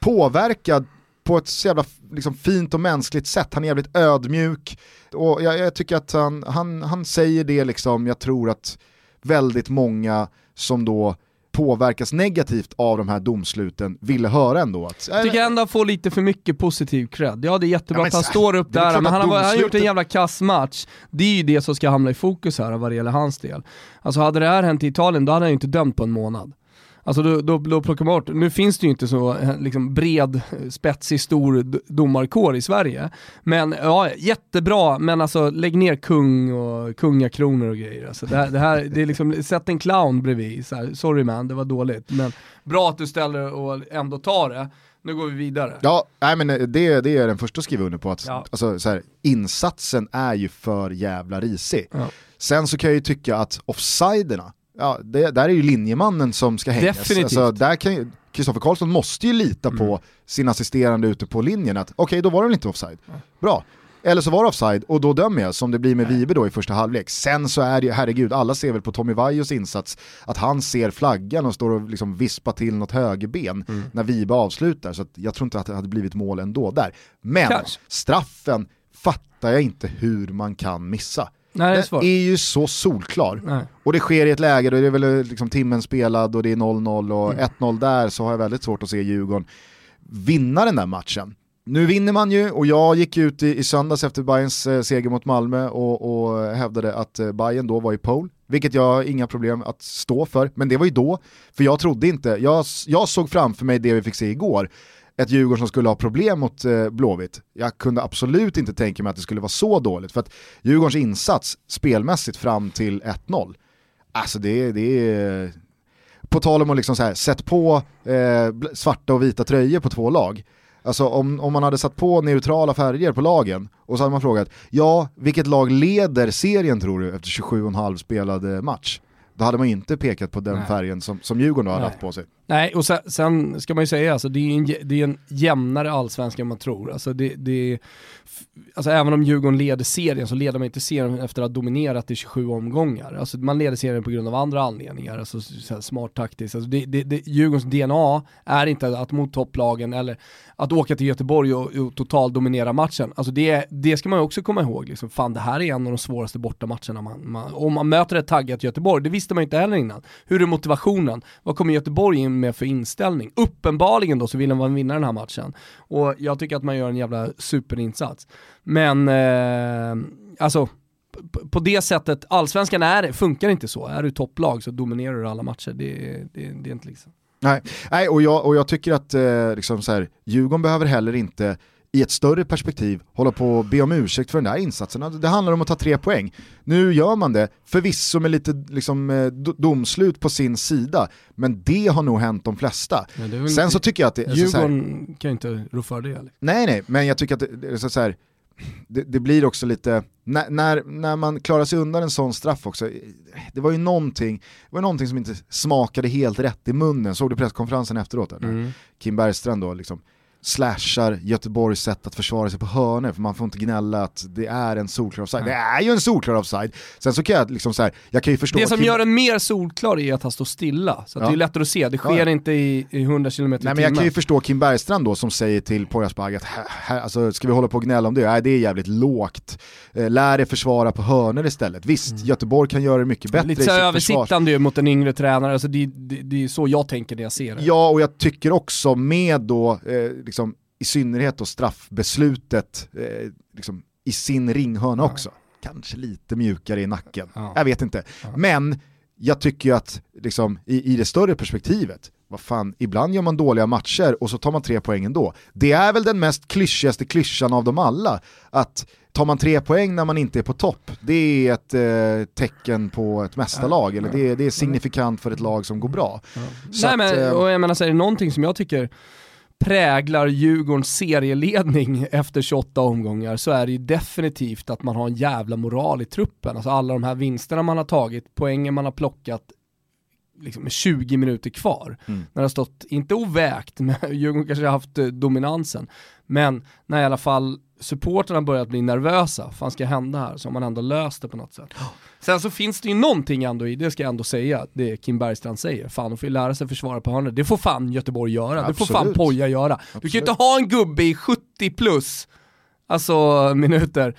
påverkad på ett så jävla liksom, fint och mänskligt sätt. Han är jävligt ödmjuk och jag, jag tycker att han, han, han säger det liksom, jag tror att väldigt många som då påverkas negativt av de här domsluten ville höra ändå. Att, Jag tycker ändå han får lite för mycket positiv cred. Ja det är jättebra Ja, att han står upp där, men han har, han har gjort en domslutet- jävla kass match. Det är ju det som ska hamna i fokus här vad det gäller hans del. Alltså hade det här hänt i Italien, då hade han ju inte dömt på en månad. Alltså då, då, då plockar man bort, nu finns det ju inte så eh, liksom, bred, eh, spetsig, stor domarkår i Sverige. Men ja, jättebra, men alltså lägg ner kung och kungakronor och grejer. Alltså, det, här, det här, det är liksom, sätt en clown bredvid, så här, sorry man, det var dåligt. Men bra att du ställer och ändå tar det. Nu går vi vidare. Ja, nej, men det, det är jag den första att skriva under på. Att, Ja. alltså, så här, insatsen är ju för jävla risig. Ja. Sen så kan jag ju tycka att offsiderna, ja, det, där är ju linjemannen som ska hängas. Definitivt. Alltså, där kan Kristoffer Karlsson måste ju lita på Mm. sin assisterande ute på linjen att okej, då var det väl inte offside. Bra. Eller så var det offside och då dömer jag som det blir med Vibe då i första halvlek. Sen så är det ju, herregud, alla ser väl på Tommy Vaios insats att han ser flaggan och står och liksom vispar till något högerben Mm. när Vibe avslutar. Så jag tror inte att det hade blivit mål ändå där. Men Kanske. straffen fattar jag inte hur man kan missa. Nej, det är är ju så solklar. Nej. Och det sker i ett läge då det är väl liksom timmen spelad och det är 0-0 och Mm. 1-0 där så har jag väldigt svårt att se Djurgården vinna den där matchen. Nu vinner man ju och jag gick ut i, i söndags efter Bayerns eh, seger mot Malmö och, och hävdade att eh, Bayern då var i pole, vilket jag har inga problem att stå för, men det var ju då, för jag trodde inte, jag, jag såg framför mig det vi fick se igår, ett Djurgården som skulle ha problem mot eh, Blåvitt. Jag kunde absolut inte tänka mig att det skulle vara så dåligt, för att Djurgårdens insats spelmässigt fram till 1-0, alltså det, det är... På tal om att liksom så här, sätt på eh, svarta och vita tröjor på två lag. Alltså om, om man hade satt på neutrala färger på lagen och så hade man frågat, ja, vilket lag leder serien tror du efter 27,5 spelad eh, match? Då hade man inte pekat på den Nej. färgen som, som Djurgården då hade Nej. haft på sig. Nej, och sen, sen ska man ju säga, alltså, det, är en, det är en jämnare allsvenska än man tror. Alltså, det, det, alltså, även om Djurgården leder serien så leder man inte serien efter att ha dominerat i 27 omgångar. Alltså, man leder serien på grund av andra anledningar, alltså, så här, smart taktiskt. Alltså, det, det, det, Djurgårdens DNA är inte att mot topplagen eller att åka till Göteborg och, och total dominera matchen. Alltså, det, det ska man ju också komma ihåg. Liksom. Fan, det här är en av de svåraste bortamatcherna. Man, man, om man möter ett taggat Göteborg, det visste man ju inte heller innan. Hur är motivationen? Vad kommer Göteborg in med för inställning? Uppenbarligen då så vill man vinna den här matchen. Och jag tycker att man gör en jävla superinsats. Men, eh, alltså, på det sättet, allsvenskan är, funkar inte så. Är du topplag så dominerar du alla matcher. Det, det, det är inte liksom. Nej, Nej och, jag, och jag tycker att eh, liksom så här, Djurgården behöver heller inte i ett större perspektiv hålla på och be om ursäkt för den där insatsen. Det handlar om att ta tre poäng. Nu gör man det, förvisso med lite liksom, eh, do- domslut på sin sida, men det har nog hänt de flesta. Sen inte- så tycker jag att det, alltså, så Djurgården kan ju inte rå för det. Eller? Nej, nej, men jag tycker att det, så så här, det, det blir också lite, när, när, när man klarar sig undan en sån straff också, det var ju någonting, det var någonting som inte smakade helt rätt i munnen, såg du presskonferensen efteråt? Där, när Kim Bergstrand då liksom slashar Göteborgs sätt att försvara sig på hörnor, för man får inte gnälla att det är en solklar offside. Det är ju en solklar offside. Sen så kan jag liksom så här, jag kan ju förstå Det som gör den mer solklar är att han står stilla. Så Ja. det är lättare att se, det sker Ja, inte i, i 100 km i Nej timmen. men jag kan ju förstå Kim Bergstrand då som säger till Poyas att alltså, ska vi hålla på och gnälla om det? Nej det är jävligt lågt. Eh, lär er försvara på hörnor istället. Visst, Göteborg kan göra det mycket bättre Lite i så sitt här försvar. översittande ju mot en yngre tränare, alltså det, det, det är så jag tänker när jag ser det. Ja och jag tycker också med då, eh, liksom, i synnerhet då straffbeslutet eh, liksom, i sin ringhörna också. Kanske lite mjukare i nacken. Ja. Jag vet inte. Men jag tycker ju att liksom, i, i det större perspektivet, vad fan, ibland gör man dåliga matcher och så tar man tre poäng ändå. Det är väl den mest klyschigaste klyschan av dem alla, att tar man tre poäng när man inte är på topp, det är ett eh, tecken på ett mästarlag, eller det är, det är signifikant för ett lag som går bra. Så Nej att, men, eh, och jag menar så är det någonting som jag tycker präglar Djurgårdens serieledning efter 28 omgångar så är det ju definitivt att man har en jävla moral i truppen. Alltså alla de här vinsterna man har tagit, poängen man har plockat liksom med 20 minuter kvar. Mm. När det har stått, inte ovägt, men Djurgården kanske har haft eh, dominansen. Men när i alla fall supporterna börjat bli nervösa, vad fan ska hända här? Så har man ändå löst det på något sätt. Sen så finns det ju någonting ändå i, det ska jag ändå säga, det Kim Bergstrand säger. Fan, de får ju lära sig försvara på hörnor. Det får fan Göteborg göra, det får fan Absolut. Poja göra. Du kan ju inte ha en gubbe i 70 plus, alltså minuter,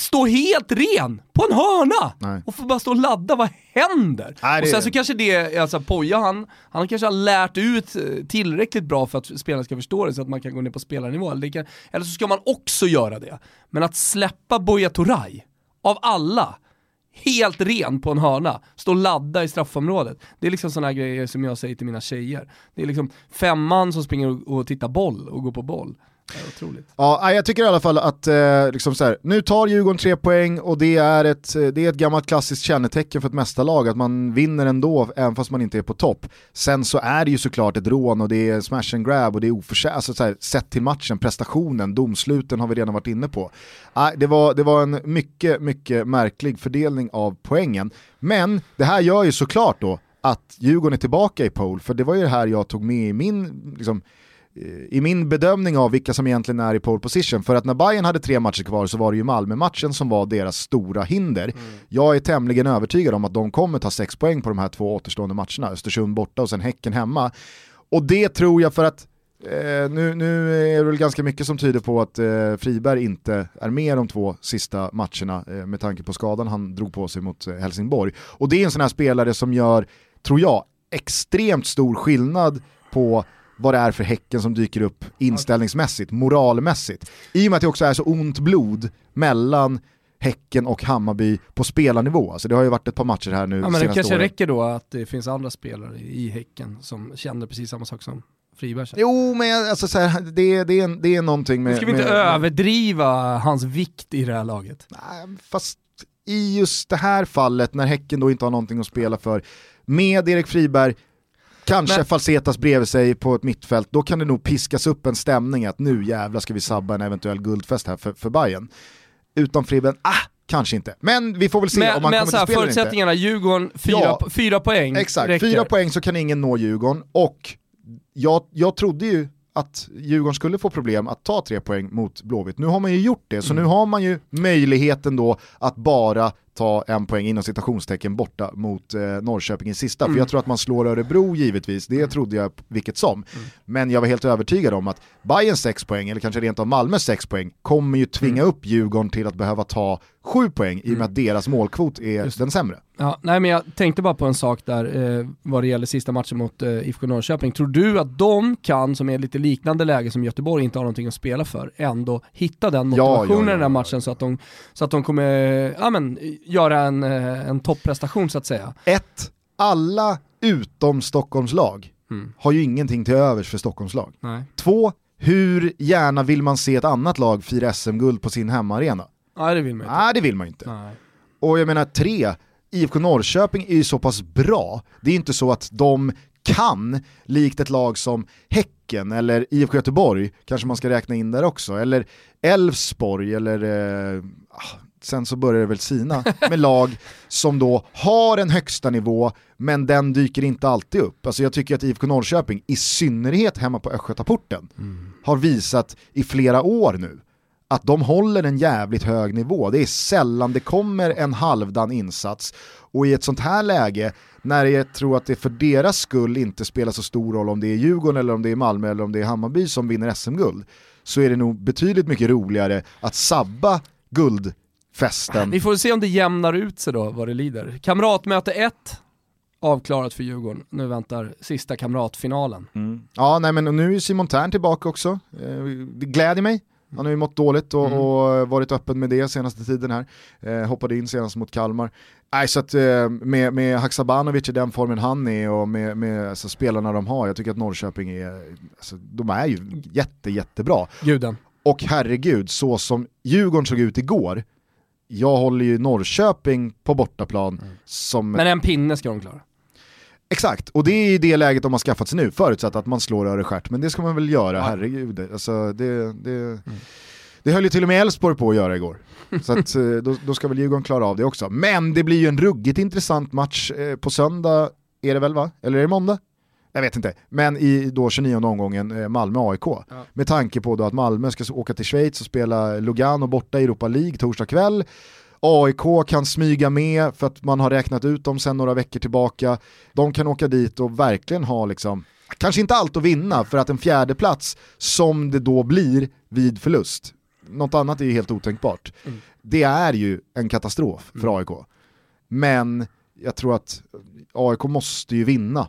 stå helt ren på en hörna Nej. och få bara stå och ladda, vad händer? Nej, och sen så kanske det, alltså Poja han, han kanske har lärt ut eh, tillräckligt bra för att spelarna ska förstå det så att man kan gå ner på spelarnivå. Eller, kan, eller så ska man också göra det. Men att släppa Buya Turay, av alla, helt ren på en hörna, stå och ladda i straffområdet. Det är liksom sådana grejer som jag säger till mina tjejer. Det är liksom femman som springer och, och tittar boll och går på boll otroligt. Ja, jag tycker i alla fall att eh, liksom så här, nu tar Djurgården tre poäng och det är, ett, eh, det är ett gammalt klassiskt kännetecken för ett mästarlag att man vinner ändå även fast man inte är på topp. Sen så är det ju såklart ett rån och det är smash and grab och det är oförtjänt, alltså så här, sett till matchen, prestationen, domsluten har vi redan varit inne på. Ah, det, var, det var en mycket, mycket märklig fördelning av poängen. Men det här gör ju såklart då att Djurgården är tillbaka i pole, för det var ju det här jag tog med i min liksom, i min bedömning av vilka som egentligen är i pole position, för att när Bayern hade tre matcher kvar så var det ju Malmö-matchen som var deras stora hinder. Mm. Jag är tämligen övertygad om att de kommer ta sex poäng på de här två återstående matcherna, Östersund borta och sen Häcken hemma. Och det tror jag för att Eh, nu, nu är det väl ganska mycket som tyder på att eh, Friberg inte är med de två sista matcherna eh, med tanke på skadan han drog på sig mot eh, Helsingborg. Och det är en sån här spelare som gör, tror jag, extremt stor skillnad på vad det är för Häcken som dyker upp inställningsmässigt, moralmässigt. I och med att det också är så ont blod mellan Häcken och Hammarby på spelarnivå. Alltså det har ju varit ett par matcher här nu Ja men det kanske åren. räcker då att det finns andra spelare i Häcken som känner precis samma sak som Friberg. Jo men alltså så här, det, det, är, det är någonting med... Nu ska vi inte med, överdriva hans vikt i det här laget. Nej, fast i just det här fallet när Häcken då inte har någonting att spela för, med Erik Friberg, kanske men... Falsetas bredvid sig på ett mittfält, då kan det nog piskas upp en stämning att nu jävlar ska vi sabba en eventuell guldfest här för, för Bayern. Utan Friberg, ah, kanske inte. Men vi får väl se men, om man men kommer till spela förutsättningarna, inte. Djurgården, fyra, ja, fyra poäng Exakt, räcker. fyra poäng så kan ingen nå Djurgården och jag, jag trodde ju att Djurgården skulle få problem att ta tre poäng mot Blåvitt. Nu har man ju gjort det, så mm. nu har man ju möjligheten då att bara ta en poäng inom citationstecken borta mot eh, Norrköping i sista. Mm. För jag tror att man slår Örebro givetvis, det mm. trodde jag vilket som. Mm. Men jag var helt övertygad om att Bayern 6 poäng, eller kanske rent av Malmö 6 poäng, kommer ju tvinga mm. upp Djurgården till att behöva ta 7 poäng i och med mm. att deras målkvot är Just. den sämre. Ja, nej men jag tänkte bara på en sak där eh, vad det gäller sista matchen mot eh, IFK Norrköping. Tror du att de kan, som är lite liknande läge som Göteborg inte har någonting att spela för, ändå hitta den motivationen ja, ja, ja, i den här matchen så att de, så att de kommer ja, men, göra en, eh, en topprestation så att säga? Ett, alla utom Stockholmslag mm. har ju ingenting till övers för Stockholmslag. Nej. Två, hur gärna vill man se ett annat lag fira SM-guld på sin hemmaarena? Nej det vill man inte. Nej det vill man inte. Nej. Och jag menar tre, IFK Norrköping är ju så pass bra, det är inte så att de kan, likt ett lag som Häcken eller IFK Göteborg, kanske man ska räkna in där också, eller Elfsborg eller eh, ah, sen så börjar det väl sina, med lag som då har en högsta nivå men den dyker inte alltid upp. Alltså jag tycker att IFK Norrköping, i synnerhet hemma på Östgötaporten, mm. har visat i flera år nu att de håller en jävligt hög nivå. Det är sällan det kommer en halvdan insats och i ett sånt här läge, när jag tror att det för deras skull inte spelar så stor roll om det är Djurgården eller om det är Malmö eller om det är Hammarby som vinner SM-guld, så är det nog betydligt mycket roligare att sabba guld guldfesten. Vi får se om det jämnar ut sig då vad det lider. Kamratmöte 1, avklarat för Djurgården. Nu väntar sista kamratfinalen. Mm. Ja, nej men nu är Simon Tern tillbaka också. Eh, det gläder mig. Han har ju mått dåligt och, mm. och, varit öppen med det senaste tiden här. Eh, hoppade in senast mot Kalmar. Nej, så att, eh, med, med Haksabanovic i den formen han är och med, med alltså, spelarna de har, jag tycker att Norrköping är, alltså, de är ju jätte, jättebra. Guden. Och herregud, så som Djurgården såg ut igår, jag håller ju Norrköping på bortaplan mm. som... Men en pinne ska de klara. Exakt, och det är i det läget de har skaffat sig nu, förutsatt att man slår Örestjärt, men det ska man väl göra, ja. herregud. Alltså, det, det, mm. det höll ju till och med Elfsborg på att göra igår. Så att, eh, då, då, ska väl Djurgården klara av det också. Men det blir ju en ruggigt intressant match eh, på söndag, är det väl va? Eller är det måndag? Jag vet inte, men i då 29 omgången eh, Malmö-AIK. Ja. Med tanke på då att Malmö ska åka till Schweiz och spela Lugano borta i Europa League torsdag kväll. AIK kan smyga med för att man har räknat ut dem sedan några veckor tillbaka. De kan åka dit och verkligen ha liksom, kanske inte allt att vinna för att en fjärde plats som det då blir vid förlust, något annat är ju helt otänkbart. Mm. Det är ju en katastrof för mm. AIK. Men jag tror att AIK måste ju vinna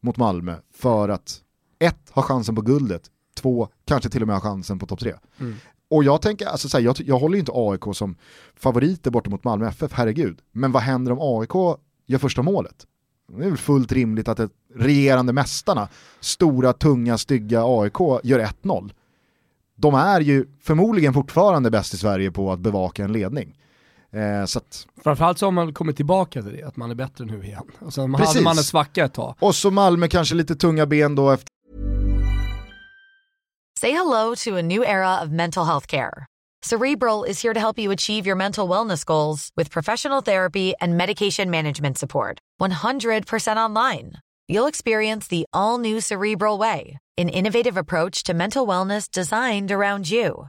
mot Malmö för att ett, ha chansen på guldet, två, kanske till och med ha chansen på topp tre. Mm. Och jag tänker, alltså så här, jag, jag håller inte AIK som favoriter borta mot Malmö FF, herregud. Men vad händer om AIK gör första målet? Det är väl fullt rimligt att ett regerande mästarna, stora, tunga, stygga AIK gör 1-0. de är ju förmodligen fortfarande bäst i Sverige på att bevaka en ledning. Eh, så att, Framförallt så har man kommit tillbaka till det, att man är bättre nu igen. Och sen Precis. hade man en svacka ett tag. och så Malmö kanske lite tunga ben då efter Say hello to a new era of mental health care. Cerebral is here to help you achieve your mental wellness goals with professional therapy and medication management support. 100% online. You'll experience the all new Cerebral Way, an innovative approach to mental wellness designed around you.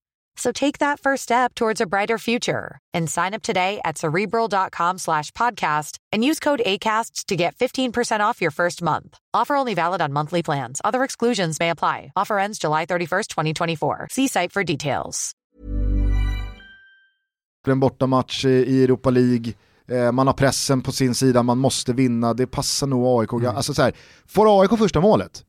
So take that first step towards a brighter future and sign up today at cerebral.com slash podcast and use code ACAST to get 15% off your first month. Offer only valid on monthly plans. Other exclusions may apply. Offer ends July 31st, 2024. See site for details. en bortamatch i Europa League, eh, man har pressen på sin sida, man måste vinna, det passar nog AIK. Alltså så här, får AIK första målet,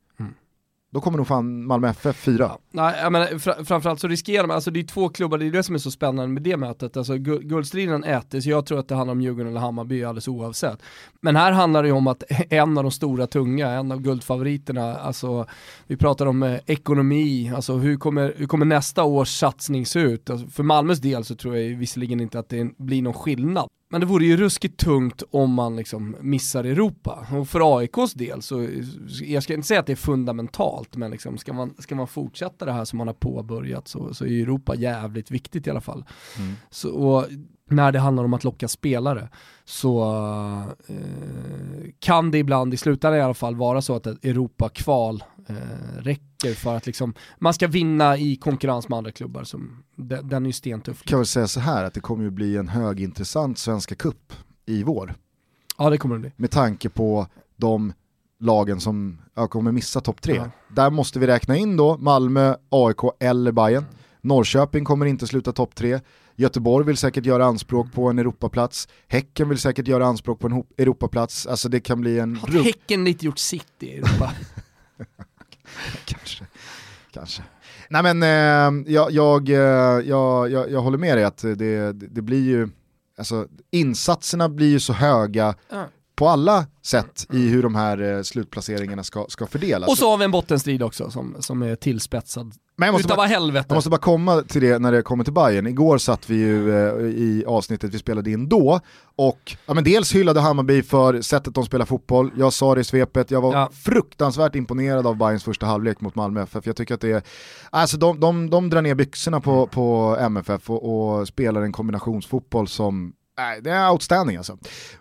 då kommer nog fan Malmö FF fyra. Nej, jag menar, fr- framförallt så riskerar man, alltså det är två klubbar, det är det som är så spännande med det mötet. Alltså gu- guldstriden äter, så jag tror att det handlar om Djurgården eller Hammarby alldeles oavsett. Men här handlar det ju om att en av de stora tunga, en av guldfavoriterna, alltså vi pratar om eh, ekonomi, alltså hur kommer, hur kommer nästa års satsning se ut? Alltså, för Malmös del så tror jag visserligen inte att det blir någon skillnad. Men det vore ju ruskigt tungt om man liksom missar Europa. Och för AIKs del så, jag ska inte säga att det är fundamentalt, men liksom ska, man, ska man fortsätta det här som man har påbörjat så, så är Europa jävligt viktigt i alla fall. Så, och när det handlar om att locka spelare så eh, kan det ibland, i slutändan i alla fall, vara så att ett Europa-kval eh, räcker för att liksom, man ska vinna i konkurrens med andra klubbar. Som, den, den är ju stentuff. Kan väl säga så här att det kommer ju bli en högintressant Svenska Cup i vår. Ja det kommer det bli. Med tanke på de lagen som ja, kommer missa topp tre. Ja. Där måste vi räkna in då Malmö, AIK eller Bayern. Norrköping kommer inte sluta topp tre. Göteborg vill säkert göra anspråk på en Europaplats. Häcken vill säkert göra anspråk på en Europaplats. Alltså det kan bli en... Har Häcken lite gjort sitt i Europa? kanske. kanske. Nej men eh, jag, jag, eh, jag, jag, jag håller med dig att det, det, det blir ju, alltså insatserna blir ju så höga Ja. På alla sätt i hur de här eh, slutplaceringarna ska, ska fördelas. Och så har vi en bottenstrid också som, som är tillspetsad. men jag måste, Utav bara, helvete. jag måste bara komma till det när det kommer till Bayern. Igår satt vi ju eh, i avsnittet vi spelade in då och ja, men dels hyllade Hammarby för sättet de spelar fotboll. Jag sa det i svepet, jag var Ja. fruktansvärt imponerad av Bayerns första halvlek mot Malmö FF. Jag tycker att det är, alltså de, de, de drar ner byxorna på, på MFF och, och spelar en kombinationsfotboll som Nej, det är outstanding alltså.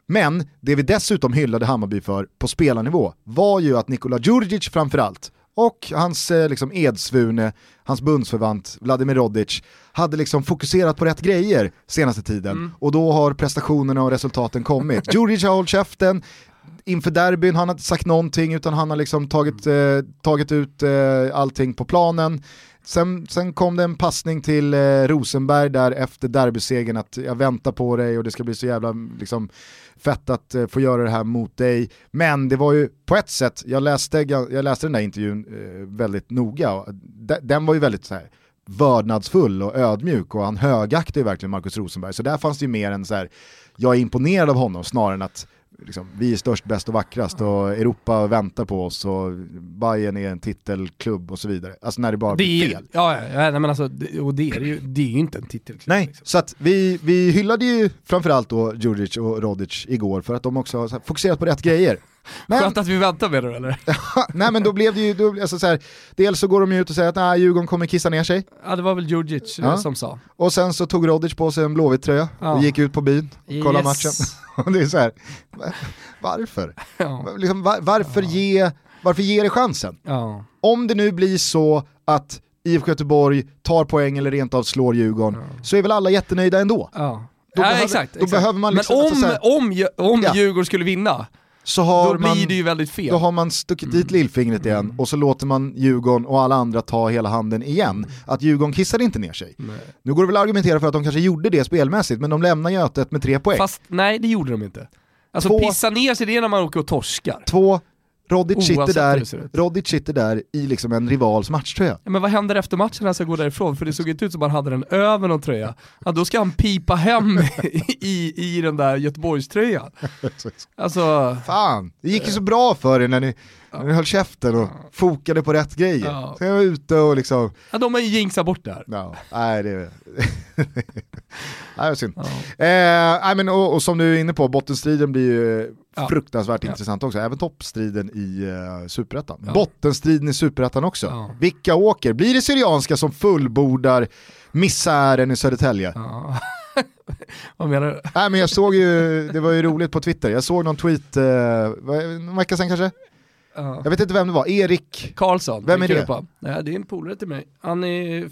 Men det vi dessutom hyllade Hammarby för på spelarnivå var ju att Nikola Djurdjic framförallt och hans eh, liksom edsvurne, hans bundsförvant Vladimir Rodic hade liksom fokuserat på rätt grejer senaste tiden och då har prestationerna och resultaten kommit. Djurdjic har hållit käften, inför derbyn han har inte sagt någonting utan han har liksom tagit, eh, tagit ut eh, allting på planen. Sen, sen kom det en passning till eh, Rosenberg där efter derbysegern att jag väntar på dig och det ska bli så jävla liksom, fett att eh, få göra det här mot dig. Men det var ju på ett sätt, jag läste, jag läste den där intervjun eh, väldigt noga, och de- den var ju väldigt så här vördnadsfull och ödmjuk och han högaktar ju verkligen Markus Rosenberg. Så där fanns det ju mer än så här, jag är imponerad av honom snarare än att liksom, vi är störst, bäst och vackrast och Europa väntar på oss och Bayern är en titelklubb och så vidare. Alltså när det bara Det blir är, fel. ja, ja, ja, nej, men alltså, det, och det är ju, det är ju inte en titelklubb. Nej, liksom. så att vi, vi hyllade ju framförallt då Djurdjic och Rodic igår för att de också har fokuserat på rätt grejer. Men, Skönt att vi väntar med det eller? nej men då blev det ju, då, alltså så här, dels så går de ju ut och säger att nej, Djurgården kommer kissa ner sig, Ja det var väl Djurdjic eh, Ja. som sa. och sen så tog Rodic på sig en blåvit tröja Ja. och gick ut på byn, kolla Yes. matchen. Och det är så här, va- varför? Ja. Liksom, var, varför, ge, varför ge det chansen? Om det nu blir så att IFK Göteborg tar poäng eller rent av slår Djurgården, så är väl alla jättenöjda ändå. Då ja, behöver- exakt, då exakt. behöver man liksom- Men om, alltså så här- om, om Ja. Djurgården skulle vinna, Så har då blir man, det ju väldigt fel. då har man stuckit dit lillfingret igen och så låter man Djurgården och alla andra ta hela handen igen. Att Djurgården kissade inte ner sig. Nu går det väl att argumentera för att de kanske gjorde det spelmässigt, men de lämnar Götet med tre poäng. Fast nej, det gjorde de inte. Alltså Två- pissa ner sig det är när man åker och torskar. Två, Rodic sitter, där. Rodic sitter där i liksom en rivals matchtröja. Ja, men vad händer efter matchen när han ska gå därifrån? För det såg inte ut som att han hade den över någon tröja. Ja, då ska han pipa hem i, i den där Göteborgströjan. Alltså, Fan, det gick ju så bra för er när ni, ni höll käften och fokade på rätt grejer. Ja. Sen var jag ute och liksom, ja, de har ju jinxat bort där. ja, nej det nej, vad synd. Ja. Eh, nej, men, och, och som du är inne på, bottenstriden blir ju Ja. fruktansvärt intressant också, även toppstriden i uh, Superettan. Bottenstriden i Superettan också. Vilka åker? Blir det Syrianska som fullbordar misären i Södertälje? Vad menar du? Nej men jag såg ju, det var ju roligt på Twitter, jag såg någon tweet, eh, en vecka sedan kanske? Ja. Jag vet inte vem det var, Erik Karlsson, Vem är det? på. Nej, det är en polare till mig. Han är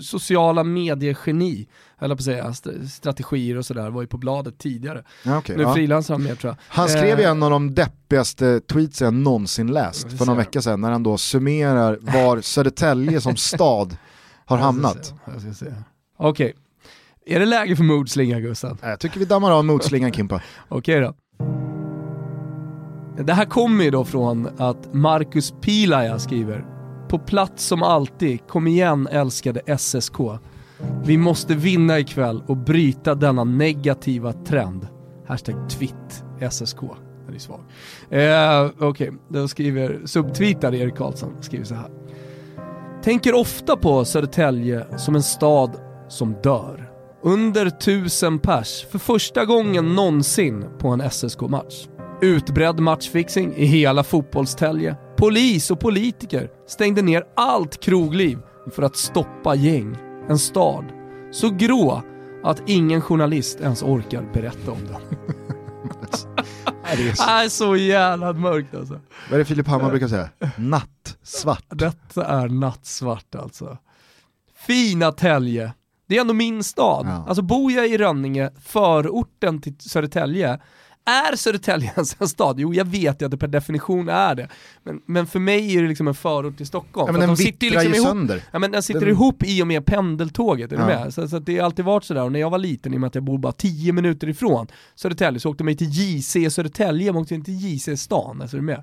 sociala mediegeni, höll på att säga. St- strategier och sådär, var ju på bladet tidigare. Ja, okej, nu ja. frilansar han mer tror jag. Han skrev ju Eh, en av de deppigaste tweets jag någonsin läst för någon vecka sedan när han då summerar var Södertälje som stad har hamnat. Okej, är det läge för modslinga Gusten? Jag tycker vi dammar av motslingan Kimpa. Okej då. Det här kommer ju då från att Marcus Pilaja skriver På plats som alltid, kom igen älskade SSK. Vi måste vinna ikväll och bryta denna negativa trend. Hashtag twitt SSK. Den är svag. Eh, Okej, då skriver subtweetar Erik Karlsson, skriver så här. Tänker ofta på Södertälje som en stad som dör. Under tusen pers för första gången någonsin på en SSK-match. Utbredd matchfixing i hela fotbollstälje. Polis och politiker stängde ner allt krogliv för att stoppa gäng. En stad så grå att ingen journalist ens orkar berätta om den. Nej, det är så- Det är så jävla mörkt alltså. Vad är det Filip Hammar brukar säga? Nattsvart. Detta är nattsvart alltså. Fina Tälje. Det är ändå min stad. Ja. Alltså bor jag i Rönninge, förorten till Södertälje, är Södertälje ens en stad? Jo, jag vet ju att det per definition är det. Men, men för mig är det liksom en förort till Stockholm. Ja, men den de sitter vittrar ju liksom ihop sönder. Ja men den sitter Den- ihop i och med pendeltåget, är du Ja. med? Så, så att det har alltid varit sådär, och när jag var liten, i och med att jag bor bara 10 minuter ifrån Södertälje, så åkte man till JC Södertälje, man åkte inte till JC stan, alltså är du med?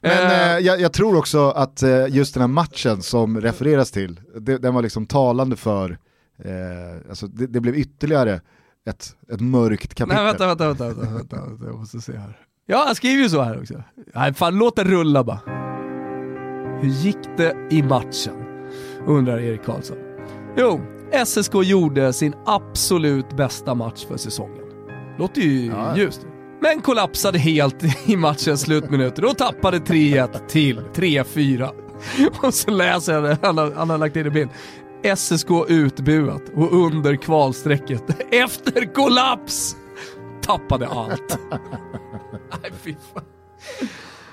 Men Eh, eh, jag, jag tror också att eh, just den här matchen som refereras till, det, den var liksom talande för, eh, alltså det, det blev ytterligare ett, ett mörkt kapitel. Nej vänta, vänta, vänta, vänta, vänta, vänta, jag måste se här. Ja, jag skriver ju så här också. Nej fan, låt det rulla bara. Hur gick det i matchen? Undrar Erik Karlsson. Jo, SSK gjorde sin absolut bästa match för säsongen. Låter ju Ja. ljust. Men kollapsade helt i matchens slutminuter och tappade 3-1 till 3-4. Och så läser jag det, han har, han har lagt in en bild. SSK utbuat och under kvalstrecket efter kollaps tappade allt. Nej fy fan.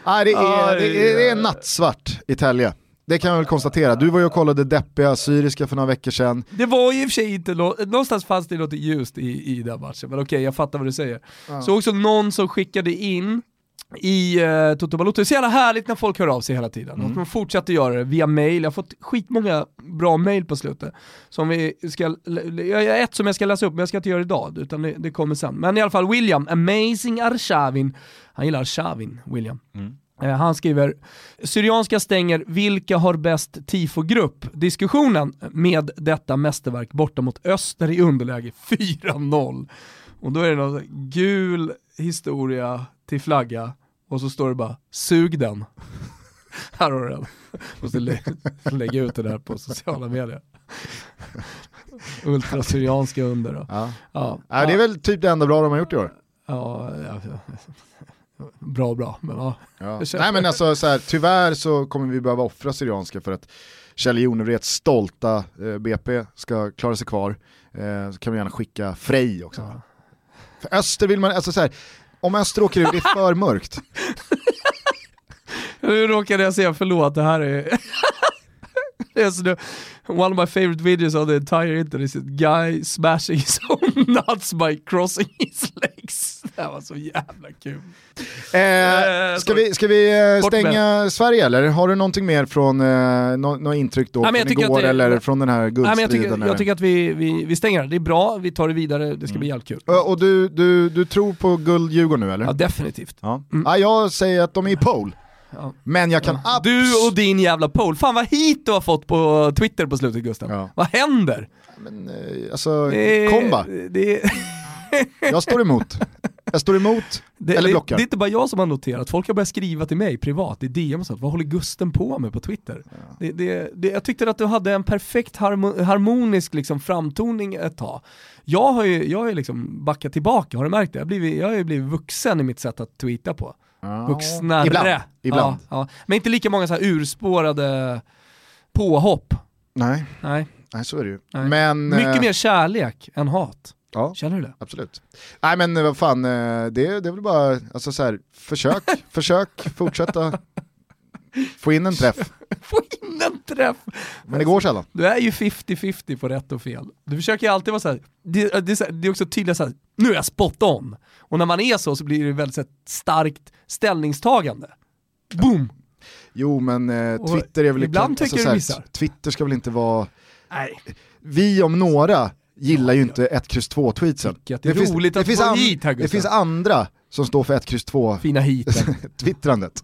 Nej, det, är, Aj, det, är, det är nattsvart i Tälje. Det kan jag väl konstatera. Du var ju och kollade deppiga Syriska för några veckor sedan. Det var ju i och för sig inte, nå- någonstans fanns det något ljust i, i den matchen, men okej jag fattar vad du säger. Så också någon som skickade in i uh, Toto Balotto, det är så jävla härligt när folk hör av sig hela tiden. Och man fortsätter göra det via mail, jag har fått skitmånga bra mail på slutet. Som vi ska, jag har ett som jag ska läsa upp men jag ska inte göra det idag, utan det, det kommer sen. Men i alla fall William, Amazing Arshavin, han gillar Arshavin, William. Eh, Han skriver, Syrianska stänger vilka har bäst tifogrupp? Diskussionen med detta mästerverk borta mot Öster i underläge 4-0. Och då är det någon gul historia till flagga och så står det bara sug den. Här har du den. Måste lä lägga ut det där på sociala medier. Ultrasyrianska under då. Ja. Ja, Ja, det är väl typ det enda bra de har gjort i år. ja, ja. Bra bra, men ja. Ja. Nej men alltså så här, tyvärr så kommer vi behöva offra Syrianska för att Kjell Jonevrets stolta eh, BP ska klara sig kvar. Eh, så kan vi gärna skicka Frej också. För Öster vill man, alltså så här, om Öster åker ur, det är för mörkt. Nu råkade jag säga förlåt, det här är... Yes, no. one of my favorite videos of the entire internet is a guy smashing his own nuts by crossing his här var så jävla kul. Eh, ska, vi, ska vi eh, stänga Sverige eller? Har du någonting mer från eh, nå, nå intryck då Nej, från igår det- eller från den här Nej, men jag guldstriden? tycker, eller? jag tycker att vi, vi, vi stänger det. Det är bra, vi tar det vidare, det ska bli jävligt kul. Och- du, du, du tror på guld-Djurgården nu eller? Ja, definitivt. Ja. Ja, jag säger att de är i pole. Ja. Men jag kan abs- Du och din jävla pole. Fan vad hit du har fått på Twitter på slutet Gustav. Ja. Vad händer? Men, eh, alltså, Det komba. Det, Jag står emot. Jag står emot, det, eller det, blockar. det är inte bara jag som har noterat, folk har börjat skriva till mig privat i DM och sånt. Vad håller Gusten på med på Twitter? Det, det, det, jag tyckte att du hade en perfekt harmo, harmonisk liksom, framtoning ett tag. Jag har ju jag har ju liksom backat tillbaka, har du märkt det? Jag, har blivit, jag har ju blivit vuxen i mitt sätt att tweeta på. Ja. Vuxnare. Ibland. Ibland. Ja, ja. Men inte lika många så här urspårade påhopp. Nej, Nej. nej, så är det ju. Nej. Men, Mycket eh, mer kärlek än hat. Ja, Känner du det? absolut. Nej men eh, vad fan, eh, det, det är väl bara, alltså så här, försök, försök, fortsätta få in en träff. Få in en träff! Men det går sällan. Du är ju 50-50 på rätt och fel. Du försöker ju alltid vara såhär, det, det, så här- det är också tydligt såhär, nu är jag spot on. Och när man är så så blir det väldigt så här, starkt ställningstagande. Boom! Jo men eh, Och Twitter är väl ibland inte, tycker så du här, missar. Twitter ska väl inte vara, Nej. vi om några gillar ju inte 1, X 2 tweetsen. Att det är roligt att finns an- hit här, Det finns andra som står för 1, X 2 Fina twittrandet.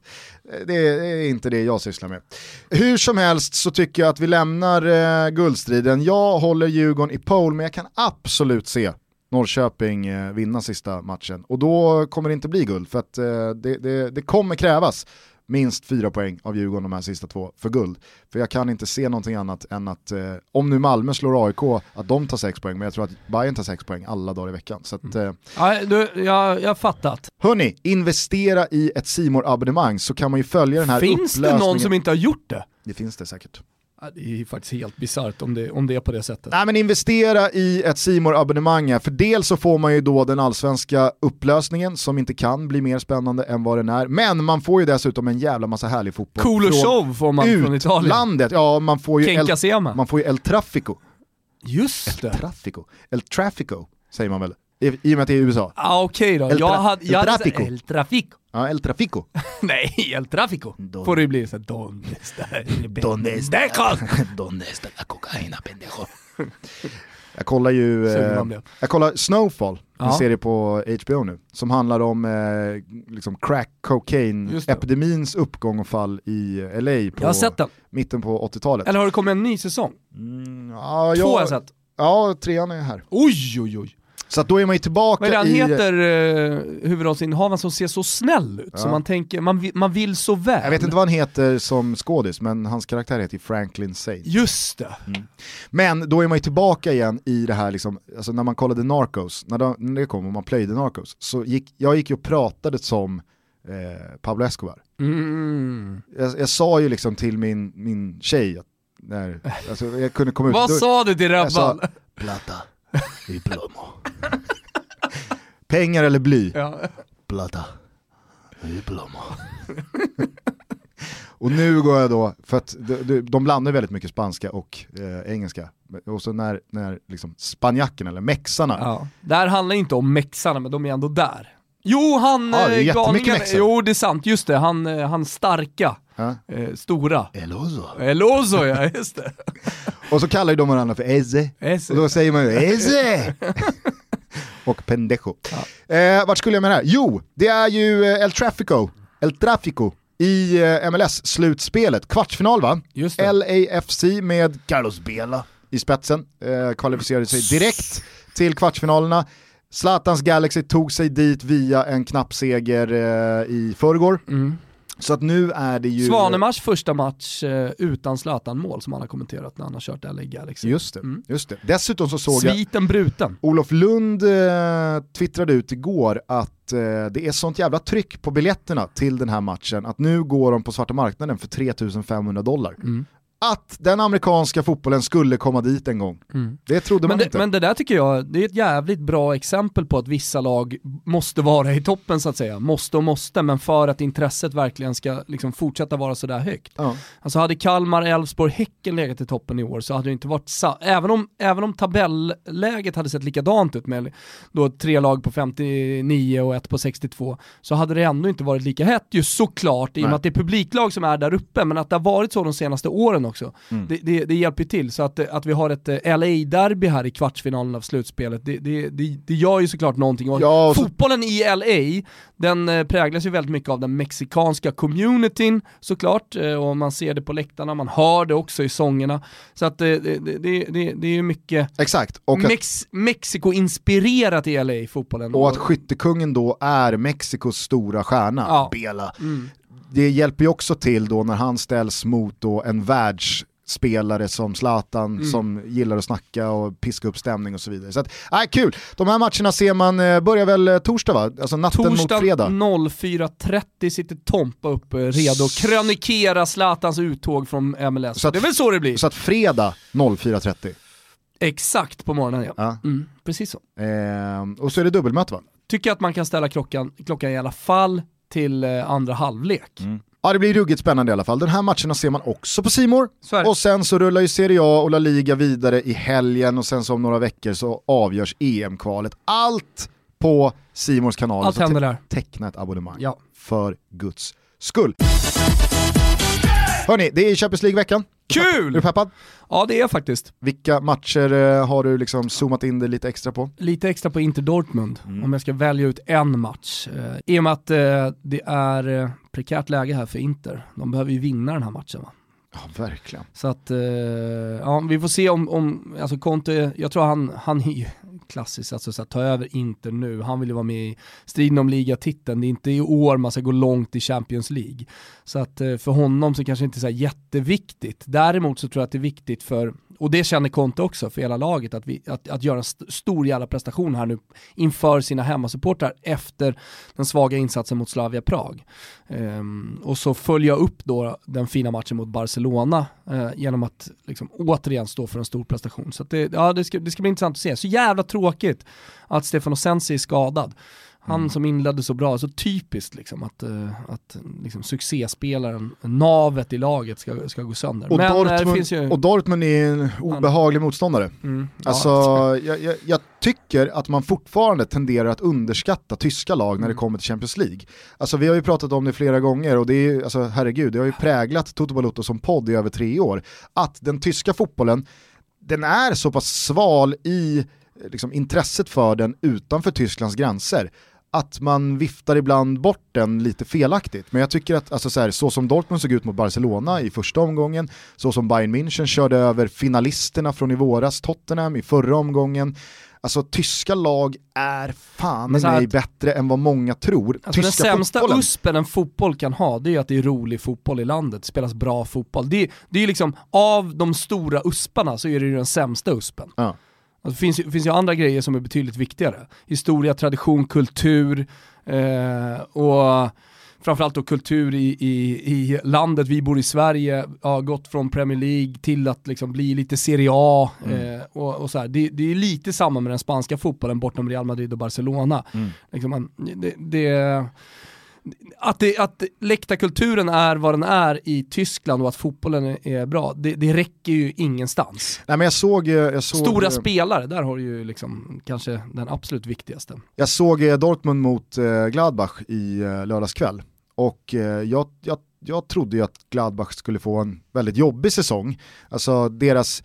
Det är, det är inte det jag sysslar med. Hur som helst så tycker jag att vi lämnar eh, guldstriden. Jag håller Djurgården i pole men jag kan absolut se Norrköping eh, vinna sista matchen. Och då kommer det inte bli guld för att eh, det, det, det kommer krävas minst fyra poäng av Djurgården de här sista två för guld. För jag kan inte se någonting annat än att, eh, om nu Malmö slår AIK, att de tar sex poäng, men jag tror att Bayern tar sex poäng alla dagar i veckan. Så att, eh, ja, du, jag jag fattat. Hörni, investera i ett simor abonnemang så kan man ju följa den här Finns det upplösningen. någon som inte har gjort det? Det finns det säkert. Det är faktiskt helt bisarrt om det, om det är på det sättet. Nej men investera i ett simor abonnemang för dels så får man ju då den allsvenska upplösningen som inte kan bli mer spännande än vad den är, men man får ju dessutom en jävla massa härlig fotboll. Cool show får man från Italien. Utlandet, ja man får ju El, Kenka man får ju El Trafico. Just det. Trafico. El Trafico säger man väl, i, i och med att det är USA. Ah, Okej då, El jag hade... Jag hade Trafico. El Trafico. Ja, El Trafico. Nej, El Trafico. Don- Får det bli såhär, Donde está el pendejo? Donde está la cocaína pendejo? Jag kollar ju, eh, jag kollar Snowfall, en Ja. serie på HBO nu, som handlar om eh, liksom crack cocaine Just det. epidemins uppgång och fall i LA Jag på har mitten på 80-talet. Eller har det kommit en ny säsong? Mm, ja, Två har jag jag, sett. ja, trean är här. Oj oj oj. Så då är man ju tillbaka Vad är det han i... heter, uh, huvudrollsinnehavaren som ser så snäll ut? Ja. Så man tänker, man, man vill så väl. Jag vet inte vad han heter som skådis, men hans karaktär heter Franklin Saint. Just det. Men då är man ju tillbaka igen i det här, liksom, alltså när man kollade Narcos, när, de, när det kom och man plöjde Narcos, så gick jag gick ju och pratade som eh, Pablo Escobar. Mm. Jag, jag sa ju liksom till min, min tjej, att när, alltså jag kunde komma ut, Vad då- sa du till jag sa Y plomo. Pengar eller bly? Ja. Plata y plomo. och nu går jag då, för att de, de, de blandar väldigt mycket spanska och eh, engelska. Och så när, när liksom spanjackerna, eller mexarna, Ja. Det här handlar inte om mexarna, men de är ändå där. Jo, han Ja, det är eh, galningen- mexare. Jo, det är sant. Just det, han, eh, han starka, Ja. eh, stora. El oso. El Oso, ja, just det. Och så kallar ju de varandra för Eze. Eze. Och då säger man ju Eze! och pendejo. Eh, vart skulle jag med det här? Jo, det är ju eh, El Trafico, El Trafico i MLS-slutspelet. Kvartsfinal va? Just det. LAFC med Carlos Bela i spetsen. Eh, kvalificerade sig direkt till kvartsfinalerna. Zlatans Galaxy tog sig dit via en knapp seger eh, i förrgår. Mm. Så att nu är det ju... Svanemars första match eh, utan Zlatan-mål som han har kommenterat när han har kört LA Galaxy. Just det, Mm. just det. Dessutom så såg jag... Sviten bruten. Olof Lund eh, twittrade ut igår att eh, det är sånt jävla tryck på biljetterna till den här matchen att nu går de på svarta marknaden för 3500 dollar. Mm. Att den amerikanska fotbollen skulle komma dit en gång. Det trodde man Men det, inte. men det där tycker jag, det är ett jävligt bra exempel på att vissa lag måste vara i toppen så att säga. Måste och måste, men för att intresset verkligen ska liksom fortsätta vara sådär högt. ja. Alltså hade Kalmar, Elfsborg, Häcken legat i toppen i år så hade det inte varit även om, även om tabelläget hade sett likadant ut med då tre lag på 59 och ett på 62 så hade det ändå inte varit lika hett just såklart i och med att det är publiklag som är där uppe men att det har varit så de senaste åren också. Mm. Det, det, det hjälper till så att, att vi har ett eh, LA-derby här i kvartsfinalen av slutspelet det, det, det, det gör ju såklart någonting. Och Ja, så- Fotbollen i LA, den eh, präglas ju väldigt mycket av den mexikanska communityn såklart, eh, och man ser det på läktarna, man hör det också i sångerna. Så att det, det, är ju mycket Exakt, och att, Mex Mexiko-inspirerat i LA, fotbollen. och att skyttekungen då är Mexikos stora stjärna, Ja. Bela. Mm. Det hjälper ju också till då när han ställs mot då en världsspelare som Zlatan Mm. som gillar att snacka och piska upp stämning och så vidare. Så att, nej, kul! De här matcherna ser man, eh, börjar väl eh, torsdag va? Alltså natten Torsdag mot fredag. 04.30 sitter Tompa upp eh, redo att krönikera Zlatans uttåg från MLS. Så att- det är väl så det blir? Så att fredag 04.30. Exakt på morgonen ja. Ja. Mm, precis så. Eh, och så är det dubbelmöte va? Tycker att man kan ställa klockan, klockan i alla fall till eh, andra halvlek. Ja det blir ruggigt spännande i alla fall. Den här matcherna ser man också på Simor. Och sen så rullar ju Serie A och La Liga vidare i helgen och sen så om några veckor så avgörs EM-kvalet. Allt på Simors kanal. Allt Så händer te- där. Teckna ett abonnemang. Ja. För Guds skull. Hörni, det är Champions League-veckan. Är Kul! du peppad? Ja det är jag faktiskt. Vilka matcher eh, har du liksom zoomat in dig lite extra på? Lite extra på Inter Dortmund, Mm. om jag ska välja ut en match. Eh, I och med att eh, det är eh, prekärt läge här för Inter. De behöver ju vinna den här matchen va? Ja, verkligen. Så att, eh, ja vi får se om, om alltså Conte, jag tror han, han är klassiskt, alltså så här, ta över Inter nu, han vill ju vara med i striden om ligatiteln, det är inte i år man ska gå långt i Champions League. Så att eh, för honom så kanske inte så här jätteviktigt, däremot så tror jag att det är viktigt för, och det känner Conte också för hela laget, att, vi, att, att göra en st- stor jävla prestation här nu inför sina hemmasupportrar efter den svaga insatsen mot Slavia Prag. Ehm, och så följa upp då den fina matchen mot Barcelona eh, genom att liksom återigen stå för en stor prestation. Så att det, ja, det, ska, det ska bli intressant att se. Så jävla tråkigt att Stefano Sensi är skadad. Han Mm. som inledde så bra, så typiskt liksom att, eh, att liksom, succéspelaren, navet i laget ska, ska gå sönder. Och, Men eh, Dortmund, finns ju... och Dortmund är en obehaglig motståndare. Mm, ja. Alltså, jag, jag, jag tycker att man fortfarande tenderar att underskatta tyska lag när det Mm. kommer till Champions League. Alltså vi har ju pratat om det flera gånger och det är ju, alltså herregud, det har ju präglat Toto Balotto som podd i över tre år. Att den tyska fotbollen, den är så pass sval i liksom, intresset för den utanför Tysklands gränser att man viftar ibland bort den lite felaktigt. Men jag tycker att alltså, så, här, så som Dortmund såg ut mot Barcelona i första omgången, så som Bayern München körde över finalisterna från i våras, Tottenham i förra omgången. Alltså tyska lag är fan mig att- bättre än vad många tror. Alltså den sämsta fotbollen. uspen en fotboll kan ha, det är att det är rolig fotboll i landet, det spelas bra fotboll. Det är, det är liksom, av de stora usparna så är det ju den sämsta uspen. Ja. Alltså, finns, finns ju andra grejer som är betydligt viktigare. Historia, tradition, kultur eh, och framförallt då kultur i, i, i landet. Vi bor i Sverige, har gått från Premier League till att liksom bli lite Serie A. Eh, och, och så här. Det, det är lite samma med den spanska fotbollen bortom Real Madrid och Barcelona. Liksom man, det, det, att, det, att läktarkulturen är vad den är i Tyskland och att fotbollen är, bra, det, det räcker ju ingenstans. Nej, men jag såg, jag såg, Stora eh, spelare, där har du ju liksom kanske den absolut viktigaste. Jag såg eh, Dortmund mot eh, Gladbach i eh, lördags kväll och eh, jag, jag, jag trodde ju att Gladbach skulle få en väldigt jobbig säsong. Alltså deras,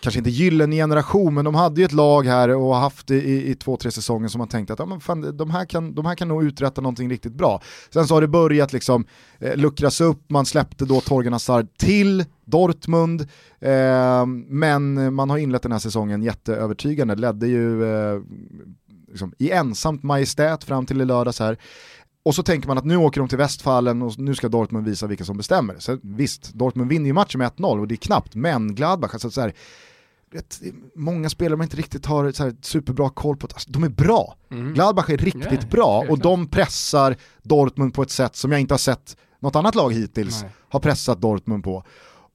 kanske inte gyllene generation, men de hade ju ett lag här och har haft det i, i två, tre säsonger som man tänkte att ja, men fan, de, här kan, de här kan nog uträtta någonting riktigt bra. Sen så har det börjat liksom eh, luckras upp, man släppte då Torgan Hazard till Dortmund, eh, men man har inlett den här säsongen jätteövertygande, ledde ju eh, liksom, i ensamt majestät fram till i lördags här. Och så tänker man att nu åker de till Västfallen och nu ska Dortmund visa vilka som bestämmer. Så visst, Dortmund vinner ju matchen med 1-0 och det är knappt, men Gladbach, alltså så här, vet, många spelare man inte riktigt har så här, superbra koll på, alltså, de är bra. Gladbach är riktigt Ja, bra och de pressar Dortmund på ett sätt som jag inte har sett något annat lag hittills Nej. har pressat Dortmund på.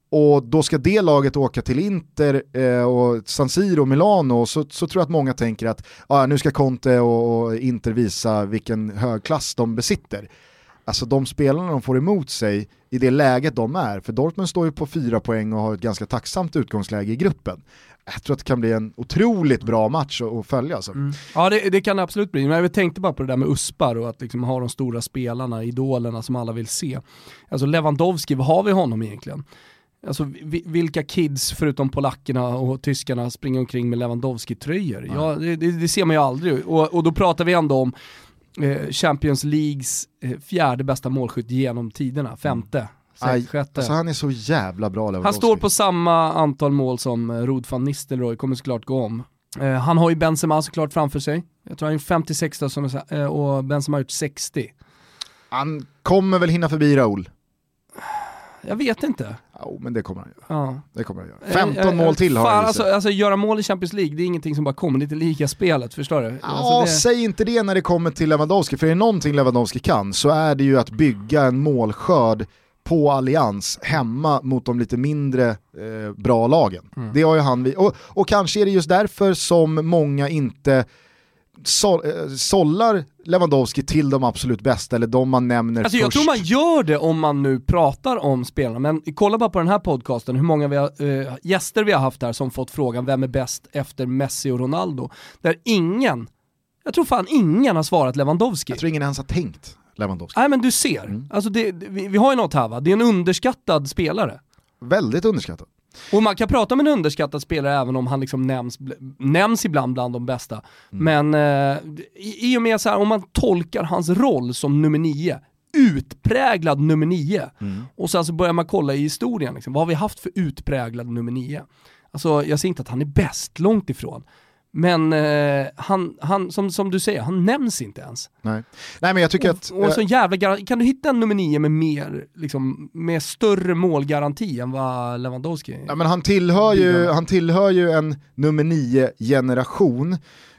och då ska det laget åka till Inter eh, och San Siro, Milano, så, så tror jag att många tänker att ah, nu ska Conte och, och Inter visa vilken hög klass de besitter. Alltså de spelarna de får emot sig i det läget de är, för Dortmund står ju på fyra poäng och har ett ganska tacksamt utgångsläge i gruppen. Jag tror att det kan bli en otroligt bra match att följa. Alltså. Mm. Ja det, det, kan det absolut bli, men jag tänkte bara på det där med Uspar och att liksom ha de stora spelarna, idolerna som alla vill se. Alltså Lewandowski, vad har vi honom egentligen? Alltså vilka kids förutom polackerna och tyskarna springer omkring med Lewandowski-tröjor? Ja, det, det, ser man ju aldrig. Och, och då pratar vi ändå om Champions Leagues eh, fjärde bästa målskytt genom tiderna, femte. Aj, alltså han är så jävla bra Lewandowski. Han står på samma antal mål som eh, Rod van Nistelrooy, kommer såklart gå om. Eh, han har ju Benzema såklart framför sig. Jag tror han är 56 då, som eh, och Benzema har gjort 60. Han kommer väl hinna förbi Raúl? Jag vet inte. Jo, men det kommer han göra. Ja. Det kommer han göra. 15 äh, mål till har han alltså, alltså göra mål i Champions League, det är ingenting som bara kommer, det är inte lika spelet, förstår du? Ja, alltså, det... säg inte det när det kommer till Lewandowski, för är det någonting Lewandowski kan så är det ju att bygga en målskörd på Allians hemma mot de lite mindre eh, bra lagen. Mm. Det har ju han, och, och kanske är det just därför som många inte så, eh, sållar Lewandowski till de absolut bästa eller de man nämner alltså, först. Jag tror man gör det om man nu pratar om spelarna, men kolla bara på den här podcasten, hur många vi har, äh, gäster vi har haft här som fått frågan vem är bäst efter Messi och Ronaldo? Där ingen, jag tror fan ingen har svarat Lewandowski. Jag tror ingen ens har tänkt Lewandowski. Nej men du ser, mm. alltså det, vi, vi har ju något här va, det är en underskattad spelare. Väldigt underskattad. Och man kan prata om en underskattad spelare även om han liksom nämns, nämns ibland bland de bästa. Mm. Men eh, i, och med så här, om man tolkar hans roll som nummer nio, utpräglad nummer nio, mm. och sen så börjar man kolla i historien, liksom, vad har vi haft för utpräglad nummer nio? Alltså jag säger inte att han är bäst, långt ifrån. Men eh, han, han som, som du säger, han nämns inte ens. Nej, Nej men jag tycker och, att... Och så jävla kan du hitta en nummer nio med mer, liksom, med större målgaranti än vad Lewandowski Ja men han tillhör ju, han tillhör ju en nummer nio generation,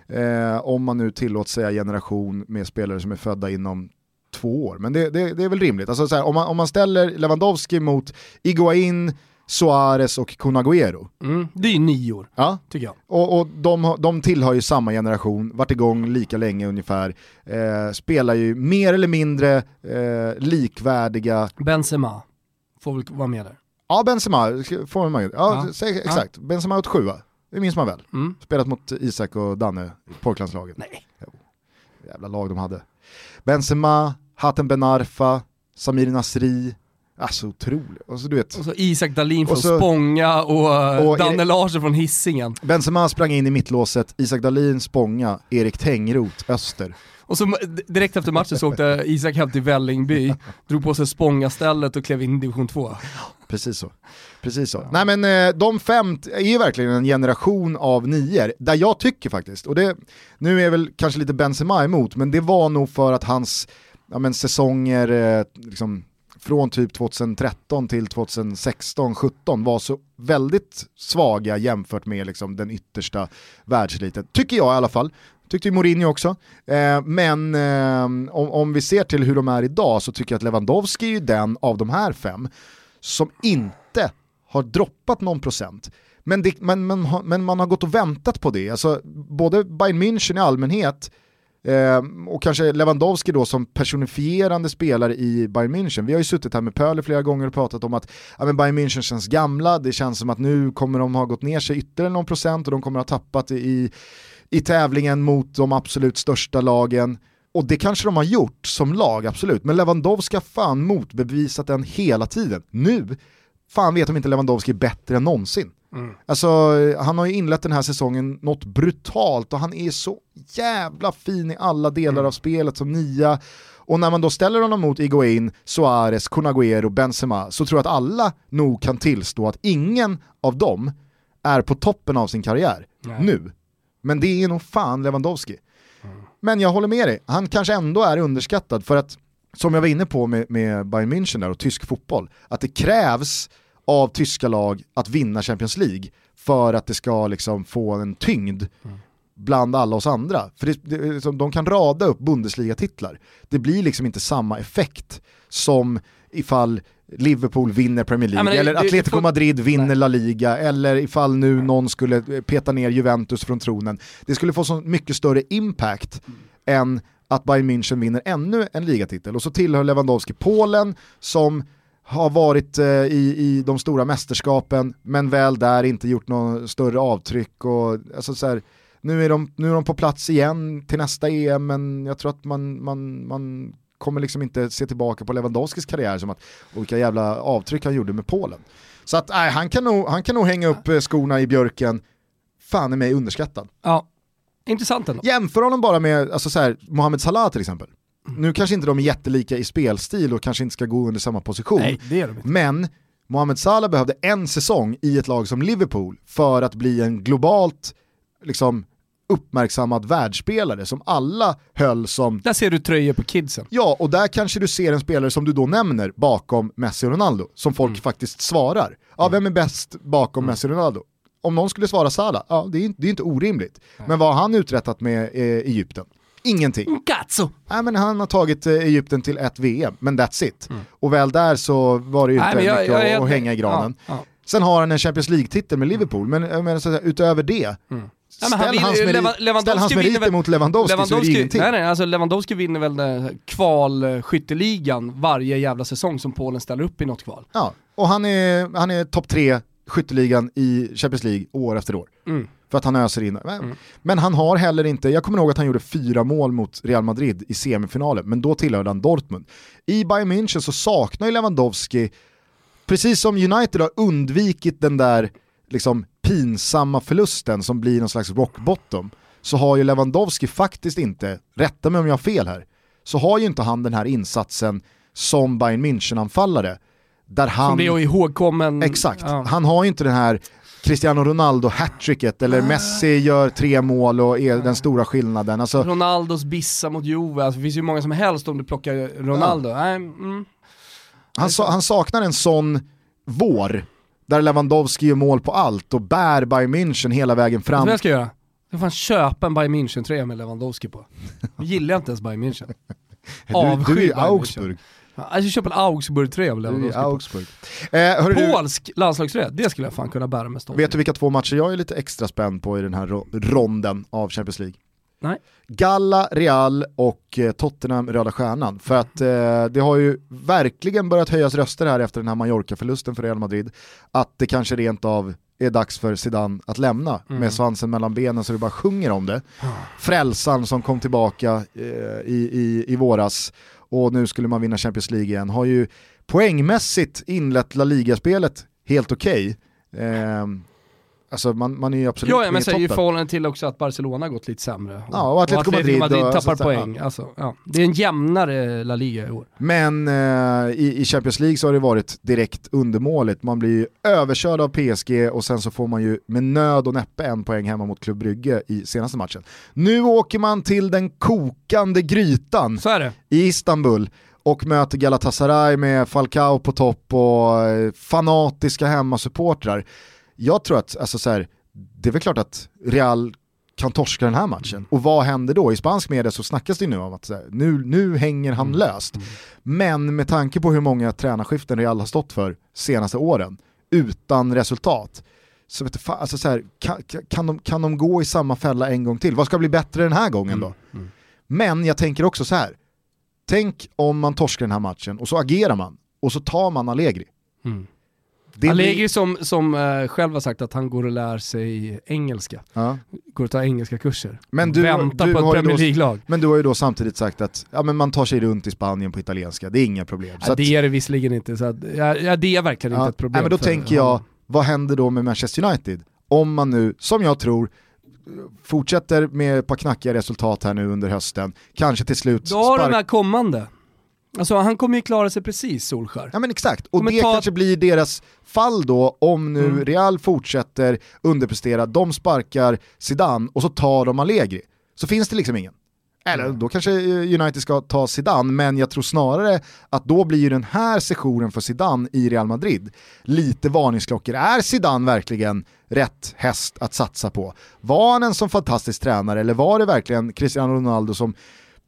eh, om man nu tillåts säga generation med spelare som är födda inom två år. Men det, det, det är väl rimligt. Alltså, så här, om, man, om man ställer Lewandowski mot Iguain, Suarez och Kun Agüero. Mm, det är ju nior, ja. tycker jag. Och, och de, de tillhör ju samma generation, varit igång lika länge ungefär, eh, spelar ju mer eller mindre eh, likvärdiga... Benzema får väl vara med där? Ja, Benzema får man med. Ja, ja. Exakt. Ja. Benzema åt sjua, det minns man väl. Mm. Spelat mot Isak och Danne, pojklandslaget. Nej. Jo. Jävla lag de hade. Benzema, Hatem Ben Arfa, Samir Nasri, Alltså otroligt. Och så, du vet. och så Isak Dahlin från så, Spånga och, och Danne Larsson från Hisingen. Benzema sprang in i mittlåset, Isak Dahlin Spånga, Erik Tengroth Öster. Och så direkt efter matchen så åkte Isak hem till Vällingby, drog på sig Spånga-stället och klev in i division 2. Precis så. Precis så. Ja. Nej men eh, de fem är ju verkligen en generation av nior, där jag tycker faktiskt, och det, nu är väl kanske lite Benzema emot, men det var nog för att hans ja, men säsonger, eh, liksom, från typ 2013 till 2016-17 var så väldigt svaga jämfört med liksom den yttersta världseliten. Tycker jag i alla fall. Tyckte ju Mourinho också. Eh, men eh, om, om, vi ser till hur de är idag så tycker jag att Lewandowski är ju den av de här fem som inte har droppat någon procent. Men, det, men, men, men man har gått och väntat på det. Alltså, både Bayern München i allmänhet Eh, och kanske Lewandowski då som personifierande spelare i Bayern München. Vi har ju suttit här med Pöle flera gånger och pratat om att ja, men Bayern München känns gamla, det känns som att nu kommer de ha gått ner sig ytterligare någon procent och de kommer ha tappat i, i tävlingen mot de absolut största lagen. Och det kanske de har gjort som lag, absolut. Men Lewandowski har fan motbevisat den hela tiden. Nu, fan vet om inte Lewandowski är bättre än någonsin. Mm. Alltså, han har ju inlett den här säsongen något brutalt och han är så jävla fin i alla delar mm. av spelet som nia. Och när man då ställer honom mot Iguain, Suarez, Conaguero, Benzema så tror jag att alla nog kan tillstå att ingen av dem är på toppen av sin karriär Nej. nu. Men det är nog fan Lewandowski. Mm. Men jag håller med dig, han kanske ändå är underskattad för att, som jag var inne på med, med Bayern München där och tysk fotboll, att det krävs av tyska lag att vinna Champions League för att det ska liksom få en tyngd mm. bland alla oss andra. För det, det, som de kan rada upp Bundesliga-titlar. Det blir liksom inte samma effekt som ifall Liverpool vinner Premier League, men det- eller Atletico Madrid vinner Nej. La Liga, eller ifall nu någon skulle peta ner Juventus från tronen. Det skulle få så mycket större impact än att Bayern München vinner ännu en ligatitel. Och så tillhör Lewandowski Polen som har varit eh, i, i de stora mästerskapen, men väl där inte gjort något större avtryck. Och, alltså, så här, nu, är de, nu är de på plats igen till nästa EM, men jag tror att man, man, man kommer liksom inte se tillbaka på Lewandowskis karriär som att vilka jävla avtryck han gjorde med Polen. Så att nej, han, kan nog, han kan nog hänga upp eh, skorna i björken, fan är mig underskattad. Ja, intressant ändå. Jämför honom bara med alltså så här, Mohamed Salah till exempel. Nu kanske inte de är jättelika i spelstil och kanske inte ska gå under samma position. Nej, det är de inte. Men Mohamed Salah behövde en säsong i ett lag som Liverpool för att bli en globalt liksom, uppmärksammad världsspelare som alla höll som Där ser du tröjor på kidsen. Ja, och där kanske du ser en spelare som du då nämner bakom Messi och Ronaldo, som folk faktiskt svarar. Ja, vem är bäst bakom Messi och Ronaldo? Om någon skulle svara Salah, ja det är, inte- det är inte orimligt. Men vad har han uträttat med eh, Egypten? Ingenting. Cazzo! Nej, men han har tagit eh, Egypten till ett VM, men that's it. Och väl där så var det ju inte Nej, men jag- mycket jag är- att, hänga i granen. Ja, ja. Sen har han en Champions League-titel med Liverpool, men jag menar, så utöver det, Ja, men ställ, han vill- hans, meri- Levan- Lewandowski ställ hans meriter väl- mot Lewandowski, så är det Lewandowski, ingenting. nej, nej, alltså Lewandowski vinner väl den kvalskytteligan varje jävla säsong som Polen ställer upp i något kval. Ja, och han är, han är topp tre skytteligan i Champions League år efter år. Mm. För att han öser in. Men, men han har heller inte, jag kommer ihåg att han gjorde fyra mål mot Real Madrid i semifinalen, men då tillhörde han Dortmund. I Bayern München så saknar ju Lewandowski, precis som United har undvikit den där liksom, pinsamma förlusten som blir någon slags rock bottom, så har ju Lewandowski faktiskt inte, rätta mig om jag har fel här, så har ju inte han den här insatsen som Bayern München-anfallare. Där han... Som blir ihågkommen. Exakt, Ja. han har ju inte den här Cristiano Ronaldo hattricket eller Messi gör tre mål och är den stora skillnaden. Alltså, Ronaldos bissa mot Juve, alltså, det finns ju många som helst om du plockar Ronaldo. Nej, mm. han, sa, han saknar en sån vår där Lewandowski gör mål på allt och bär Bayern München hela vägen Vet du fram. vad jag ska göra? Jag får fan köpa en Bayern München-tröja med Lewandowski på. Jag gillar inte ens Bayern München. Du, du är avskyr i Augsburg. Jag köpa en Augsburg-tröja på. Augsburg. Eh, hörru, Polsk landslagströja, det skulle jag fan kunna bära med stolthet. vet du vilka två matcher jag är lite extra spänd på i den här ro- ronden av Champions League? Nej. Galla, Real och eh, Tottenham Röda Stjärnan. För att eh, det har ju verkligen börjat höjas röster här efter den här Mallorca-förlusten för Real Madrid. Att det kanske rent av är dags för Zidane att lämna med svansen mellan benen så det bara sjunger om det. Frälsaren som kom tillbaka eh, i, i, i våras och nu skulle man vinna Champions League igen. Har ju poängmässigt inlett La Liga-spelet helt okej. Eh, alltså man, man är ju absolut Ja, ja men är ju förhållande till också att Barcelona har gått lite sämre. Ja, och Atletico Madrid och- tappar alltså, så- poäng. Alltså, ja. Det är en jämnare La Liga i år. Men eh, i, i Champions League så har det varit direkt undermåligt. Man blir ju överkörd av PSG och sen så får man ju med nöd och näppe en poäng hemma mot Club Brygge i senaste matchen. Nu åker man till den kokande grytan i Istanbul och möter Galatasaray med Falcao på topp och eh, fanatiska hemmasupportrar. Jag tror att, alltså så här, det är väl klart att Real kan torska den här matchen. Och vad händer då? I spansk media så snackas det nu om att här, nu, nu hänger han löst. Men med tanke på hur många tränarskiften Real har stått för senaste åren, utan resultat, så vet du, fan, alltså så här, kan, kan, de, kan de gå i samma fälla en gång till? Vad ska bli bättre den här gången då? Men jag tänker också så här. tänk om man torskar den här matchen och så agerar man och så tar man Allegri. Det Allegri blir- som, som eh, själv har sagt att han går och lär sig engelska. ja. Går och tar engelska kurser. Men du- Väntar du på ett Premier League-lag. Men du har ju då samtidigt sagt att ja, men man tar sig runt i Spanien på italienska, det är inga problem. Ja, att- det är det visserligen inte, så att, ja, det är verkligen inte ett problem. Nej, men då för tänker jag, vad händer då med Manchester United? Om man nu, som jag tror, fortsätter med ett par knackiga resultat här nu under hösten, kanske till slut Då har spark- de här kommande. Alltså han kommer ju klara sig precis Solskär. Ja men exakt, och Kommer det ta- kanske blir deras fall då om nu Mm. Real fortsätter underprestera, de sparkar Zidane och så tar de Allegri. Så finns det liksom ingen. Eller då kanske eh, United ska ta Zidane, men jag tror snarare att då blir ju den här sessionen för Zidane i Real Madrid lite varningsklockor. Är Zidane verkligen rätt häst att satsa på? Var han en så fantastisk tränare eller var det verkligen Cristiano Ronaldo som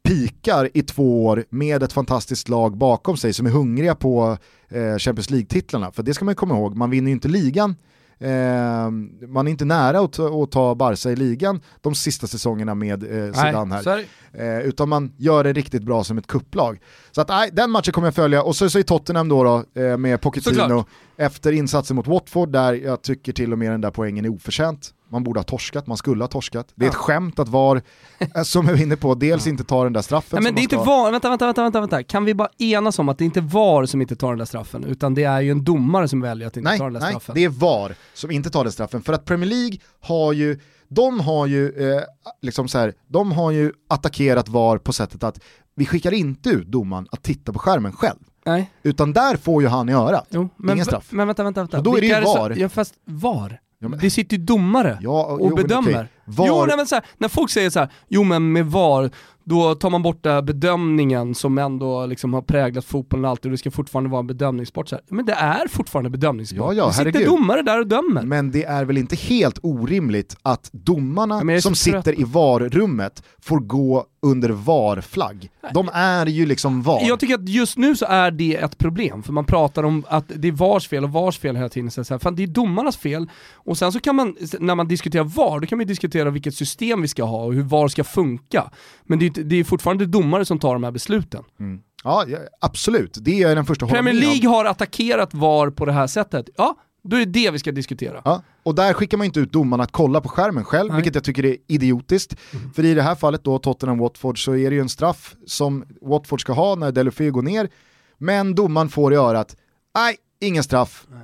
pikar i två år med ett fantastiskt lag bakom sig som är hungriga på eh, Champions League-titlarna? För det ska man komma ihåg, man vinner ju inte ligan Eh, man är inte nära att, att ta Barca i ligan de sista säsongerna med eh, Zidane här. Eh, utan man gör det riktigt bra som ett kupplag. Så att, nej, den matchen kommer jag följa. Och så, så är Tottenham då, då eh, med Pochettino Såklart. efter insatsen mot Watford där jag tycker till och med den där poängen är oförtjänt man borde ha torskat, man skulle ha torskat. Det är ja. ett skämt att VAR, eh, som jag är inne på, dels ja. inte tar den där straffen. Nej, men det är inte VAR, vänta, vänta, vänta, vänta, vänta, kan vi bara enas om att det är inte VAR som inte tar den där straffen, utan det är ju en domare som väljer att inte nej, ta den där nej, straffen. Nej, det är VAR som inte tar den straffen, för att Premier League har ju de har ju, eh, liksom så här, de har ju attackerat VAR på sättet att vi skickar inte ut domaren att titta på skärmen själv. Nej. Utan där får ju han göra. Jo, men, Ingen straff. Men vänta, vänta, vänta. Och då är det ju VAR. ja fast VAR? Ja, men... Det sitter ju domare ja, och jo, bedömer. Okay. Var... Jo, nej, men så här, när folk säger så här, jo men med VAR, då tar man bort den bedömningen som ändå liksom har präglat fotbollen alltid och det ska fortfarande vara en bedömningssport. Så här. Men det är fortfarande bedömningssport. Ja, ja, det sitter domare där och dömer. Men det är väl inte helt orimligt att domarna ja, som sitter i VAR-rummet får gå under VAR-flagg. De är ju liksom VAR. Jag tycker att just nu så är det ett problem, för man pratar om att det är VARs fel och VARs fel hela tiden. Så här, fan, det är domarnas fel, och sen så kan man, när man diskuterar VAR, då kan man diskutera vilket system vi ska ha och hur VAR ska funka. Men det är, det är fortfarande domare som tar de här besluten. Mm. Ja, absolut. Det är den första Premier League har attackerat VAR på det här sättet. Ja, då är det det vi ska diskutera. Ja, och där skickar man inte ut domarna att kolla på skärmen själv, Nej. vilket jag tycker är idiotiskt. Mm. För i det här fallet då, Tottenham-Watford, så är det ju en straff som Watford ska ha när Delofeu går ner, men domaren får i örat, nej, ingen straff. Nej.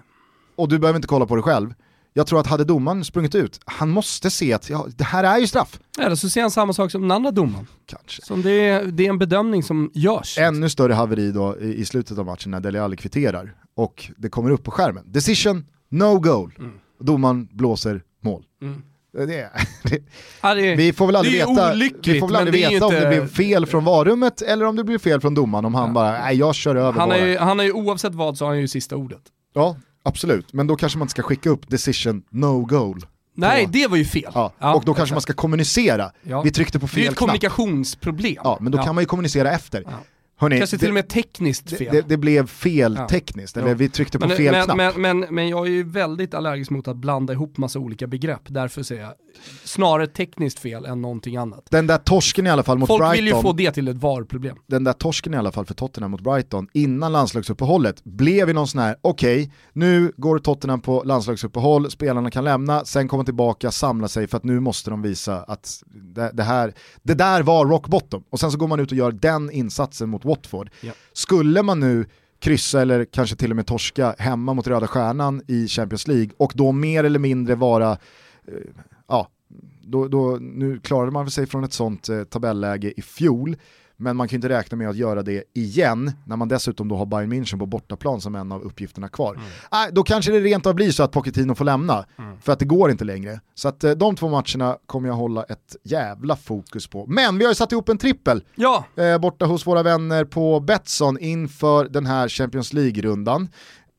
Och du behöver inte kolla på det själv. Jag tror att hade domaren sprungit ut, han måste se att ja, det här är ju straff. Eller så ser han samma sak som den andra domaren. Kanske. Som det, är, det är en bedömning som görs. Ännu större haveri då i, i slutet av matchen när Dele Alli kvitterar och det kommer upp på skärmen. Decision, no goal. Mm. Domaren blåser mål. Mm. Det, det, ja, det, vi får väl aldrig veta, vi får väl aldrig veta inte... om det blev fel från varummet eller om det blev fel från domaren, om han ja. bara, nej jag kör över han bara. Är ju, han är ju oavsett vad så har han ju sista ordet. Ja, absolut. Men då kanske man inte ska skicka upp decision no goal. Nej, det var ju fel. Ja. Ja, och då kanske man ska kommunicera. Ja. Vi tryckte på fel knapp. Det är ett kommunikationsproblem. Ja, men då kan man ju kommunicera efter. Hörrni, Kanske till och med tekniskt fel. Det, det blev fel ja. tekniskt, eller ja. vi tryckte på men, fel men, knapp. Men, men, men, jag är ju väldigt allergisk mot att blanda ihop massa olika begrepp, därför säger jag snarare tekniskt fel än någonting annat. Den där torsken i alla fall mot Folk Brighton. Folk vill ju få det till ett VAR-problem. Den där torsken i alla fall för Tottenham mot Brighton innan landslagsuppehållet blev ju någon sån här, okej, okay, nu går Tottenham på landslagsuppehåll, spelarna kan lämna, sen komma tillbaka, samla sig för att nu måste de visa att det, det här, det där var rock bottom. Och sen så går man ut och gör den insatsen mot Watford. Ja. Skulle man nu kryssa eller kanske till och med torska hemma mot Röda Stjärnan i Champions League och då mer eller mindre vara, eh, ja, då, då, nu klarade man sig från ett sånt eh, tabelläge i fjol, men man kan inte räkna med att göra det igen när man dessutom då har Bayern München på bortaplan som en av uppgifterna kvar. Mm. Äh, då kanske det rent av blir så att Pochettino får lämna, mm. för att det går inte längre. Så att eh, de två matcherna kommer jag hålla ett jävla fokus på. Men vi har ju satt ihop en trippel ja. eh, borta hos våra vänner på Betsson inför den här Champions League-rundan.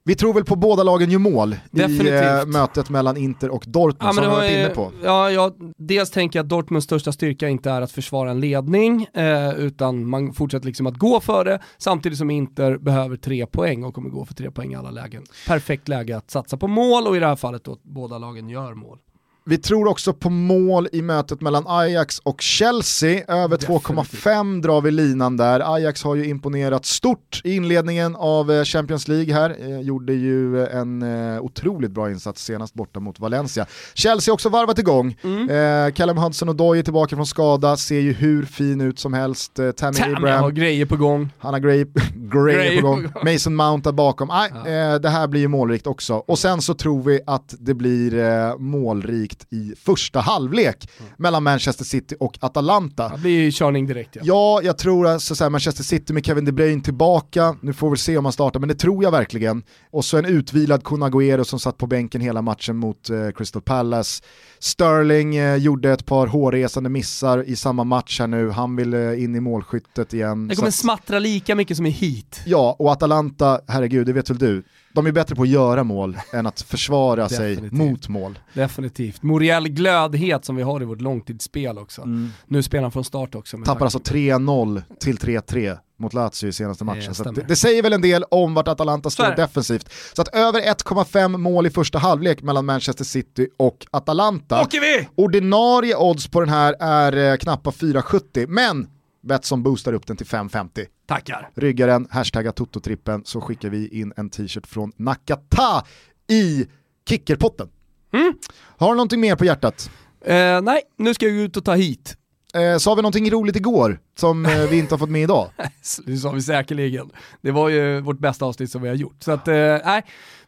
Vi tror väl på båda lagen gör mål Definitivt. i eh, mötet mellan Inter och Dortmund ja, som vi varit inne på. Ja, ja, dels tänker jag att Dortmunds största styrka inte är att försvara en ledning, eh, utan man fortsätter liksom att gå för det, samtidigt som Inter behöver tre poäng och kommer gå för tre poäng i alla lägen. Perfekt läge att satsa på mål och i det här fallet då att båda lagen gör mål. Vi tror också på mål i mötet mellan Ajax och Chelsea. Över 2,5 drar vi linan där. Ajax har ju imponerat stort i inledningen av eh, Champions League här. Eh, gjorde ju eh, en otroligt bra insats senast borta mot Valencia. Chelsea har också varvat igång. Mm. Callum Hudson och Doy är tillbaka från skada, ser ju hur fin ut som helst. Tammy, Tammy Abraham har grejer på gång. Han har grejer, grejer på gång. Mason Mount där bakom. Ah, ja. det här blir ju målrikt också. Och sen så tror vi att det blir målrikt konflikt i första halvlek mm. mellan Manchester City och Atalanta. Det blir ju körning direkt ja. Ja, jag tror att så, så här, Manchester City med Kevin De Bruyne tillbaka, nu får vi se om han startar, men det tror jag verkligen. Och så en utvilad Kun Agüero som satt på bänken hela matchen mot eh, Crystal Palace. Sterling eh, gjorde ett par hårresande missar i samma match här nu, han vill eh, in i målskyttet igen. Det kommer att, smattra lika mycket som i hit. Ja, och Atalanta, herregud, det vet väl du, De är bättre på att göra mål än att försvara sig mot mål. Definitivt. Moriel glödhet som vi har i vårt långtidsspel också. Nu spelar han från start också. Tappar tanke alltså på- 3-0 till 3-3 mot Lazio i senaste matchen. Det det, säger väl en del om vart Atalanta står defensivt. Så att över 1,5 mål i första halvlek mellan Manchester City och Atalanta. Ordinarie odds på den här är eh, knappa 4,70 men Betsson boostar upp den till 5,50. Tackar. Ryggaren, hashtagga Toto-trippen så skickar vi in en t-shirt från Nakata i kickerpotten. Mm. Har du någonting mer på hjärtat? Eh, nej, nu ska jag ut och ta hit. Eh, sa vi någonting roligt igår som eh, vi inte har fått med idag? Det sa vi säkerligen. Det var ju vårt bästa avsnitt som vi har gjort. Så att, eh, nej,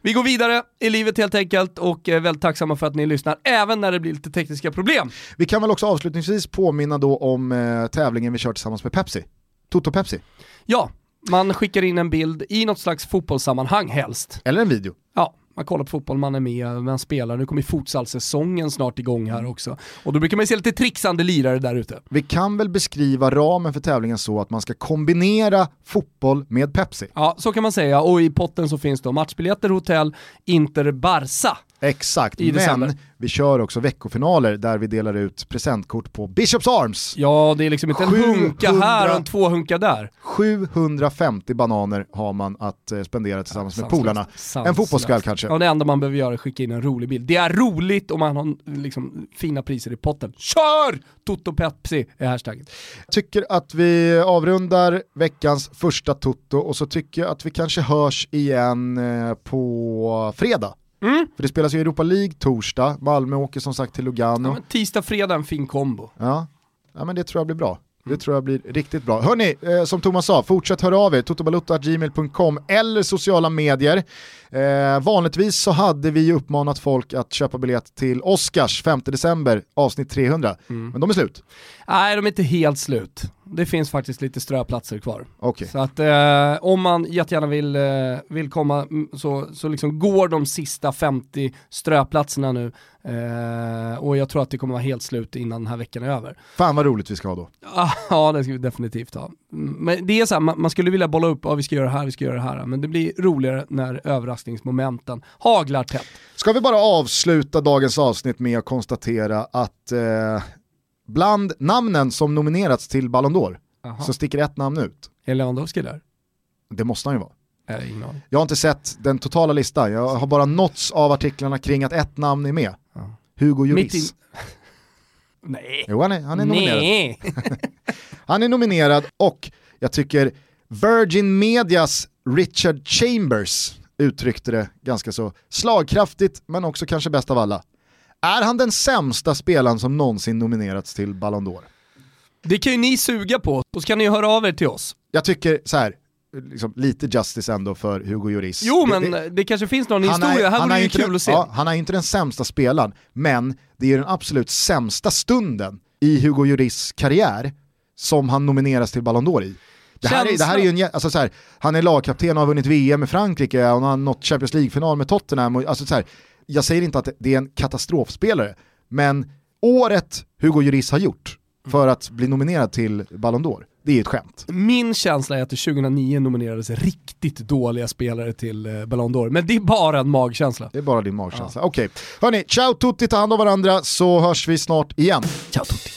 vi går vidare i livet helt enkelt och är väldigt tacksamma för att ni lyssnar, även när det blir lite tekniska problem. Vi kan väl också avslutningsvis påminna då om eh, tävlingen vi kör tillsammans med Pepsi. Toto Pepsi, Ja, man skickar in en bild i något slags fotbollssammanhang helst. eller en video. Ja, man kollar på fotboll, man är med, man spelar. Nu kommer ju futsalsäsongen snart igång här också. Och då brukar man ju se lite trixande lirare där ute. Vi kan väl beskriva ramen för tävlingen så att man ska kombinera fotboll med Pepsi. Ja, så kan man säga. Och i potten så finns då matchbiljetter, hotell, Inter, Barca. Exakt, I december. men vi kör också veckofinaler där vi delar ut presentkort på Bishops Arms. Ja, det är liksom inte en 700 hunka här och en två hunka där. 750 bananer har man att eh, spendera tillsammans med Sanslöst. polarna. En fotbollskväll kanske. Ja, det enda man behöver göra är skicka in en rolig bild. Det är roligt och man har liksom fina priser i potten. Kör! Toto Pepsi är hashtaggen. Tycker att vi avrundar veckans första Toto och så tycker jag att vi kanske hörs igen eh, på fredag. Mm. För det spelas ju Europa League torsdag, Malmö åker som sagt till Ja, Lugano. men tisdag, fredag, en fin kombo. Ja, ja men det tror jag blir bra. Det tror jag blir riktigt bra. Hörni, eh, som Thomas sa, fortsätt höra av er, totobalutta.gmail.com eller sociala medier. Eh, vanligtvis så hade vi uppmanat folk att köpa biljett till Oscars 5 december, avsnitt 300. Men de är slut. Nej, de är inte helt slut. Det finns faktiskt lite ströplatser kvar. Okej. Så att eh, om man jättegärna vill, eh, vill komma mm, så, så liksom går de sista 50 ströplatserna nu. Eh, och jag tror att det kommer vara helt slut innan den här veckan är över. Fan vad roligt vi ska ha då. Ah, Ja, det ska vi definitivt ha. Mm, Men det är så här, man, man skulle vilja bolla upp, ja vi ska göra det här, vi ska göra det här. Men det blir roligare när överraskningsmomenten haglar tätt. Ska vi bara avsluta dagens avsnitt med att konstatera att eh, bland namnen som nominerats till Ballon d'Or Aha. så sticker ett namn ut. Är Lewandowski där? Det måste han ju vara. Jag har inte sett den totala listan, jag har bara nåtts av artiklarna kring att ett namn är med. Ja. Hugo Lloris. in- Nej. Jo, han är, han är nominerad. Nej. Han är nominerad och jag tycker Virgin Medias Richard Chambers uttryckte det ganska så slagkraftigt men också kanske bäst av alla. Är han den sämsta spelaren som någonsin nominerats till Ballon d'Or? Det kan ju ni suga på, och så kan ni ju höra av er till oss. Jag tycker så här, liksom, lite justice ändå för Hugo Lloris. Jo Det- men det- det, kanske finns någon han är- historia, här vore är det ju inte kul den, att se. Ja, han är inte den sämsta spelaren, men det är den absolut sämsta stunden i Hugo Lloris karriär som han nomineras till Ballon d'Or i. Det här, är, det här är ju en, alltså så här, han är lagkapten och har vunnit VM med Frankrike och han har nått Champions League-final med Tottenham. Och, alltså så här, jag säger inte att det är en katastrofspelare, men året Hugo Lloris har gjort för att bli nominerad till Ballon d'Or, det är ett skämt. Min känsla är att det 2009 nominerades riktigt dåliga spelare till eh, Ballon d'Or, men det är bara en magkänsla. Det är bara din magkänsla. Okej, hörni, ciao tutti, ta hand om varandra så hörs vi snart igen. Ciao tutti.